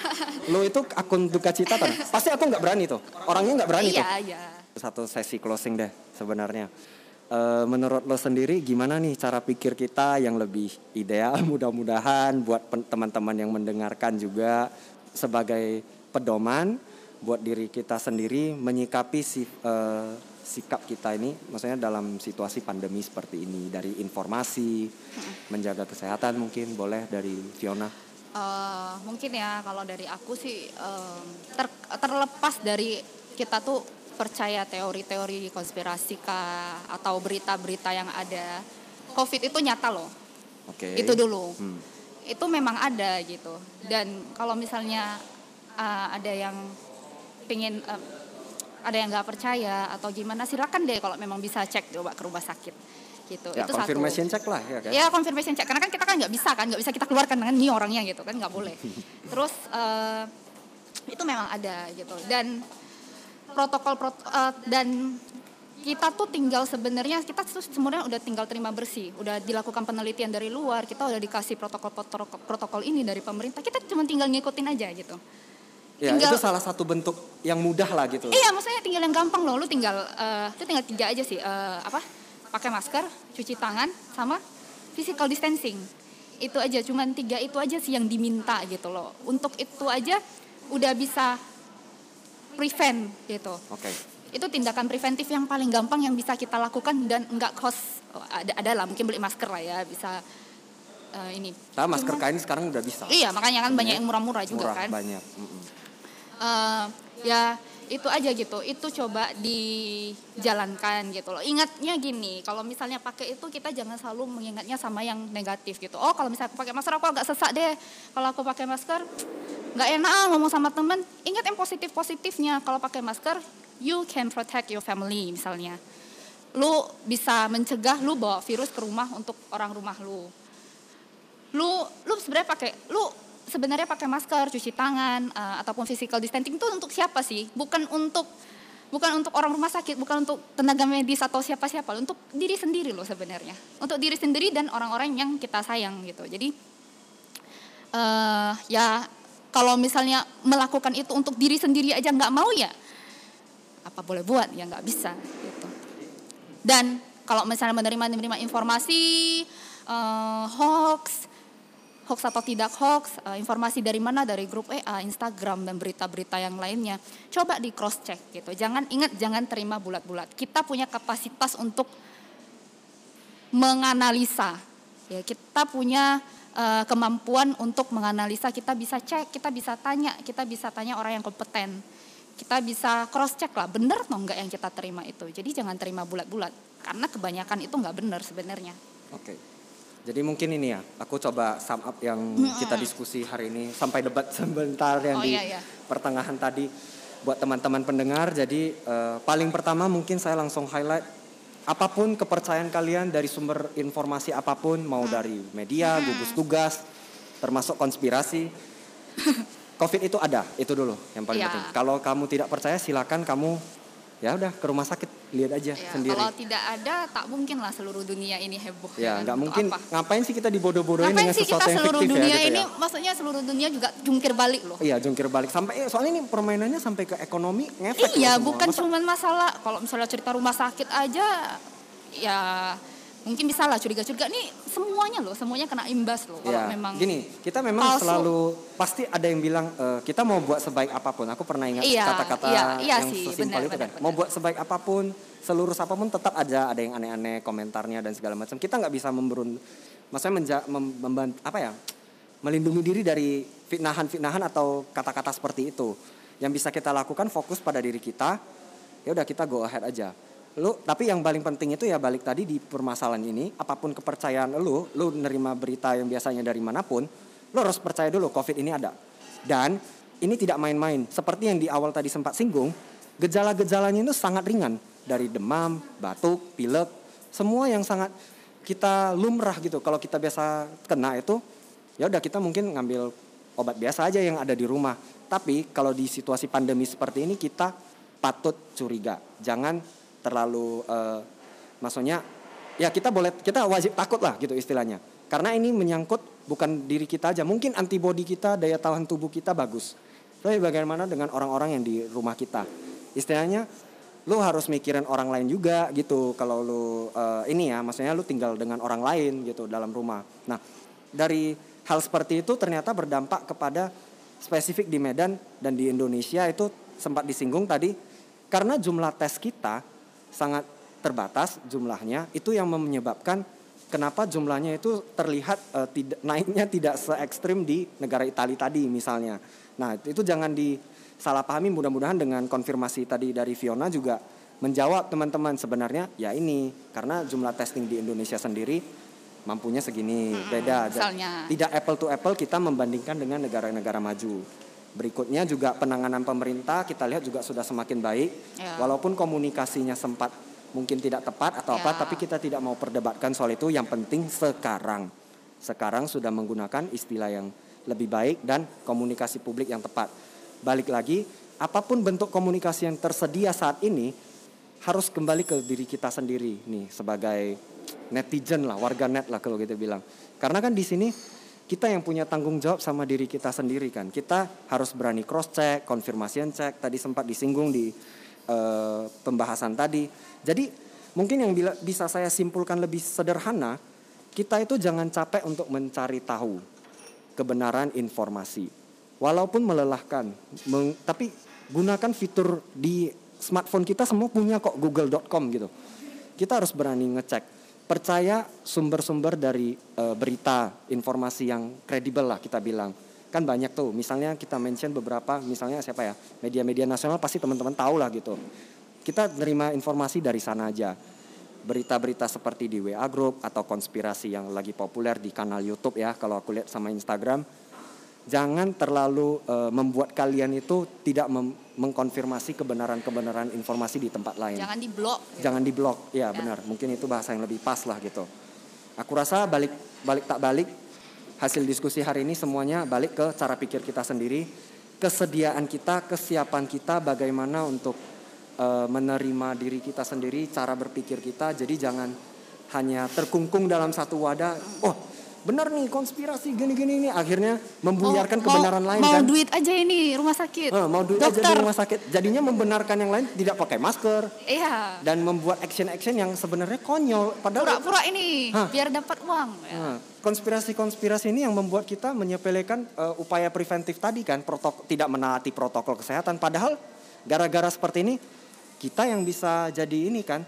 Speaker 1: lo itu akun duka cita kan? Pasti aku nggak berani tuh, orangnya nggak berani tuh.
Speaker 2: Iya iya.
Speaker 1: Satu sesi closing deh sebenarnya. Eh, menurut lo sendiri gimana nih cara pikir kita yang lebih ideal? Mudah-mudahan buat teman-teman yang mendengarkan juga sebagai pedoman buat diri kita sendiri menyikapi si, eh, sikap kita ini, maksudnya dalam situasi pandemi seperti ini dari informasi, menjaga kesehatan mungkin boleh dari Fiona.
Speaker 2: Eh, mungkin ya kalau dari aku sih em, ter- terlepas dari kita tuh percaya teori-teori konspirasi kah atau berita-berita yang ada covid itu nyata loh
Speaker 1: Oke.
Speaker 2: itu dulu
Speaker 1: Hmm.
Speaker 2: itu memang ada gitu dan kalau misalnya eh, ada yang pingin eh, ada yang nggak percaya atau gimana silakan deh kalau memang bisa cek coba ke rumah sakit. Gitu.
Speaker 1: Ya,
Speaker 2: itu satu.
Speaker 1: confirmation check lah ya kan.
Speaker 2: Ya confirmation check. Karena kan kita kan nggak bisa kan nggak bisa kita keluarkan kan ini orangnya gitu kan nggak boleh. Terus eh, itu memang ada gitu. Dan protokol prot- eh, dan kita tuh tinggal sebenarnya kita tuh sebenarnya udah tinggal terima bersih, udah dilakukan penelitian dari luar, kita udah dikasih protokol protokol, protokol ini dari pemerintah, kita cuma tinggal ngikutin aja gitu.
Speaker 1: Ya,
Speaker 2: Tinggal-
Speaker 1: itu salah satu bentuk yang mudah lah gitu.
Speaker 2: Iya, maksudnya tinggal yang gampang loh. Lu tinggal, eh lu tinggal tiga aja sih. eh, apa? Pakai masker, cuci tangan, sama physical distancing. Itu aja, cuman tiga itu aja sih yang diminta gitu loh. Untuk itu aja udah bisa prevent gitu.
Speaker 1: Oke.
Speaker 2: Itu tindakan preventif yang paling gampang yang bisa kita lakukan dan nggak cost. oh, ada, ada lah, mungkin beli masker lah ya, bisa eh, ini.
Speaker 1: Nah, masker
Speaker 2: Cuman-
Speaker 1: kain sekarang udah bisa.
Speaker 2: Iya, makanya kan banyak yang murah-murah juga
Speaker 1: Murah
Speaker 2: kan.
Speaker 1: banyak. Mm-mm.
Speaker 2: Eh, ya itu aja gitu. Itu coba dijalankan gitu loh. Ingatnya gini kalau misalnya pakai itu kita jangan selalu mengingatnya sama yang negatif gitu. Oh kalau misalnya aku pakai masker aku agak sesak deh. Kalau aku pakai masker nggak enak ah ngomong sama temen. Ingat yang positif positifnya kalau pakai masker you can protect your family misalnya. Lu bisa mencegah lu bawa virus ke rumah untuk orang rumah lu. Lu lu sebenarnya pakai lu sebenarnya pakai masker, cuci tangan eh, ataupun physical distancing itu untuk siapa sih? Bukan untuk bukan untuk orang rumah sakit, bukan untuk tenaga medis atau siapa-siapa, untuk diri sendiri loh sebenarnya. Untuk diri sendiri dan orang-orang yang kita sayang gitu. Jadi eh ya kalau misalnya melakukan itu untuk diri sendiri aja nggak mau ya apa boleh buat ya nggak bisa gitu. Dan kalau misalnya menerima menerima informasi eh, hoax hoax atau tidak hoax, eh, informasi dari mana dari grup WA, Instagram dan berita-berita yang lainnya. Coba di cross check gitu. Jangan ingat jangan terima bulat-bulat. Kita punya kapasitas untuk menganalisa. Ya, kita punya eh, kemampuan untuk menganalisa, kita bisa cek, kita bisa tanya, kita bisa tanya orang yang kompeten. kita bisa cross check lah bener atau enggak yang kita terima itu jadi jangan terima bulat-bulat karena kebanyakan itu nggak bener sebenarnya
Speaker 1: Oke. Jadi mungkin ini ya, aku coba sum up yang kita diskusi hari ini sampai debat sebentar yang
Speaker 2: Oh,
Speaker 1: di
Speaker 2: iya, iya.
Speaker 1: pertengahan tadi buat teman-teman pendengar. Jadi eh, paling pertama mungkin saya langsung highlight apa pun kepercayaan kalian dari sumber informasi apa pun mau dari media, gugus tugas, termasuk konspirasi. Covid itu ada, itu dulu yang paling
Speaker 2: Iya.
Speaker 1: penting. Kalau kamu tidak percaya silakan kamu ya udah ke rumah sakit lihat aja
Speaker 2: Ya,
Speaker 1: sendiri.
Speaker 2: kalau tidak ada tak mungkin lah seluruh dunia ini heboh
Speaker 1: Ya,
Speaker 2: kan,
Speaker 1: nggak mungkin
Speaker 2: apa?
Speaker 1: ngapain sih kita dibodoh-bodohin dengan
Speaker 2: sih kita
Speaker 1: sesuatu yang
Speaker 2: seluruh
Speaker 1: fiktif
Speaker 2: dunia
Speaker 1: ya gitu
Speaker 2: ini,
Speaker 1: ya.
Speaker 2: maksudnya seluruh dunia juga jungkir balik loh.
Speaker 1: Iya, jungkir balik sampai eh, soalnya ini permainannya sampai ke ekonomi ngefek
Speaker 2: Iya, bukan cuma masalah kalau misalnya cerita rumah sakit aja, ya mungkin bisa lah curiga-curiga. Nih semuanya loh, semuanya kena imbas loh. Kalau
Speaker 1: Ya,
Speaker 2: memang
Speaker 1: gini, kita memang
Speaker 2: palsu.
Speaker 1: selalu pasti ada yang bilang eh, kita mau buat sebaik apa pun. Aku pernah ingat
Speaker 2: Iya,
Speaker 1: kata-kata
Speaker 2: iya, iya
Speaker 1: yang
Speaker 2: sih,
Speaker 1: sesimpel
Speaker 2: benar,
Speaker 1: itu kan.
Speaker 2: benar,
Speaker 1: Mau buat sebaik apa pun, seluruh apa pun tetap aja ada yang aneh-aneh komentarnya dan segala macam. Kita nggak bisa memberun, maksudnya menja, mem, memban- apa ya, melindungi diri dari fitnahan-fitnahan atau kata-kata seperti itu. Yang bisa kita lakukan fokus pada diri kita. Ya udah kita go ahead aja. Lu tapi yang paling penting itu ya balik tadi di permasalahan ini, apa pun kepercayaan lu, lu nerima berita yang biasanya dari mana pun, lu harus percaya dulu Covid ini ada. Dan ini tidak main-main. Seperti yang di awal tadi sempat singgung, gejala-gejalanya itu sangat ringan dari demam, batuk, pilek, semua yang sangat kita lumrah gitu. Kalau kita biasa kena itu, ya udah kita mungkin ngambil obat biasa aja yang ada di rumah. Tapi kalau di situasi pandemi seperti ini kita patut curiga. Jangan terlalu eh, maksudnya ya kita boleh kita wajib takut lah gitu istilahnya. Karena ini menyangkut bukan diri kita aja, mungkin antibodi kita, daya tahan tubuh kita bagus. Tapi bagaimana dengan orang-orang yang di rumah kita? Istilahnya lu harus mikirin orang lain juga gitu kalau lu eh, ini ya maksudnya lu tinggal dengan orang lain gitu dalam rumah. Nah, dari hal seperti itu ternyata berdampak kepada spesifik di Medan dan di Indonesia itu sempat disinggung tadi karena jumlah tes kita sangat terbatas jumlahnya itu yang menyebabkan kenapa jumlahnya itu terlihat eh, tidak naiknya tidak se ekstrim di negara Italia tadi misalnya. Nah, itu jangan disalahpahami mudah-mudahan dengan konfirmasi tadi dari Fiona juga menjawab teman-teman sebenarnya ya ini karena jumlah testing di Indonesia sendiri mampunya segini beda aja.
Speaker 2: misalnya.
Speaker 1: Tidak apple to apple kita membandingkan dengan negara-negara maju. Berikutnya juga penanganan pemerintah kita lihat juga sudah semakin baik.
Speaker 2: Ya.
Speaker 1: walaupun komunikasinya sempat mungkin tidak tepat atau apa
Speaker 2: Ya.
Speaker 1: tapi kita tidak mau perdebatkan soal itu. Yang penting sekarang. Sekarang sudah menggunakan istilah yang lebih baik dan komunikasi publik yang tepat. Balik lagi apa pun bentuk komunikasi yang tersedia saat ini harus kembali ke diri kita sendiri nih sebagai netizen lah warga net lah kalau kita bilang. Karena kan di sini kita yang punya tanggung jawab sama diri kita sendiri kan. Kita harus berani cross check konfirmasi cek. Tadi sempat disinggung di eh, pembahasan tadi. Jadi mungkin yang bila- bisa saya simpulkan lebih sederhana kita itu jangan capek untuk mencari tahu kebenaran informasi. Walaupun melelahkan meng- tapi gunakan fitur di smartphone kita semua punya kok google.com gitu. Kita harus berani ngecek percaya sumber-sumber dari eh, berita informasi yang kredibel lah kita bilang. Kan banyak tuh misalnya kita mention beberapa misalnya siapa ya media-media nasional pasti teman-teman tahu lah gitu. Kita nerima informasi dari sana aja. Berita-berita seperti di WA Group atau konspirasi yang lagi populer di kanal YouTube ya kalau aku lihat sama Instagram jangan terlalu eh, membuat kalian itu tidak mem- mengkonfirmasi kebenaran-kebenaran informasi di tempat lain.
Speaker 2: Jangan di blok.
Speaker 1: jangan diblok ya. benar. Mungkin itu bahasa yang lebih pas lah gitu. Aku rasa balik balik tak balik hasil diskusi hari ini semuanya balik ke cara pikir kita sendiri kesediaan kita kesiapan kita bagaimana untuk eh, menerima diri kita sendiri cara berpikir kita. Jadi jangan hanya terkungkung dalam satu wadah oh benar nih konspirasi gini-gini ini akhirnya membuyarkan
Speaker 2: Mau-
Speaker 1: kebenaran
Speaker 2: mau,
Speaker 1: lain
Speaker 2: mau
Speaker 1: kan
Speaker 2: duit aja ini rumah sakit.
Speaker 1: Eh, mau duit aja
Speaker 2: Dokter.
Speaker 1: di rumah sakit jadinya membenarkan yang lain tidak pakai masker
Speaker 2: Iya.
Speaker 1: dan membuat action-action yang sebenarnya konyol padahal
Speaker 2: Pura-pura ini
Speaker 1: Hah.
Speaker 2: biar dapat uang. Ya.
Speaker 1: Nah, konspirasi-konspirasi ini yang membuat kita menyepelekan eh, upaya preventif tadi kan protok tidak menaati protokol kesehatan padahal gara-gara seperti ini kita yang bisa jadi ini kan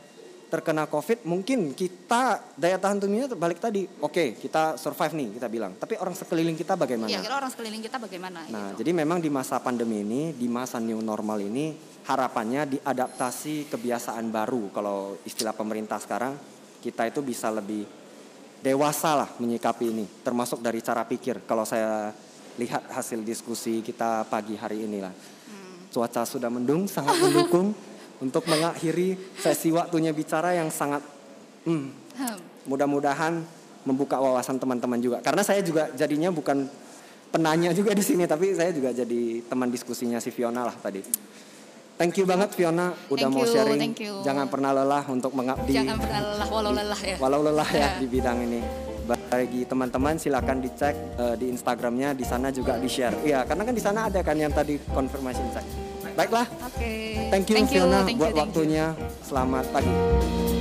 Speaker 1: terkena COVID, mungkin kita daya tahan tubuhnya balik tadi. Oke, kita survive nih kita bilang. Tapi orang sekeliling kita bagaimana?
Speaker 2: Iya, kira orang sekeliling kita bagaimana
Speaker 1: Nah,
Speaker 2: gitu.
Speaker 1: jadi memang di masa pandemi ini, di masa new normal ini, harapannya diadaptasi kebiasaan baru. Kalau istilah pemerintah sekarang, kita itu bisa lebih dewasa lah menyikapi ini, termasuk dari cara pikir. Kalau saya lihat hasil diskusi kita pagi hari ini lah, cuaca sudah mendung, sangat mendukung untuk mengakhiri sesi waktunya bicara yang sangat hmm,
Speaker 2: Hmm.
Speaker 1: mudah-mudahan membuka wawasan teman-teman juga karena saya juga jadinya bukan penanya juga di sini tapi saya juga jadi teman diskusinya si Fiona lah tadi thank you banget Fiona udah
Speaker 2: Thank
Speaker 1: mau
Speaker 2: you,
Speaker 1: sharing
Speaker 2: thank you.
Speaker 1: jangan pernah lelah untuk mengabdi
Speaker 2: Jangan pernah lelah walau lelah ya.
Speaker 1: walau lelah ya
Speaker 2: Ya.
Speaker 1: di bidang ini bagi teman-teman silakan dicek eh, di Instagramnya di sana juga di share iya karena kan di sana ada kan yang tadi confirmation check baiklah
Speaker 2: Oke.
Speaker 1: thank you,
Speaker 2: thank you,
Speaker 1: Fiona
Speaker 2: thank you,
Speaker 1: buat
Speaker 2: thank you.
Speaker 1: waktunya selamat pagi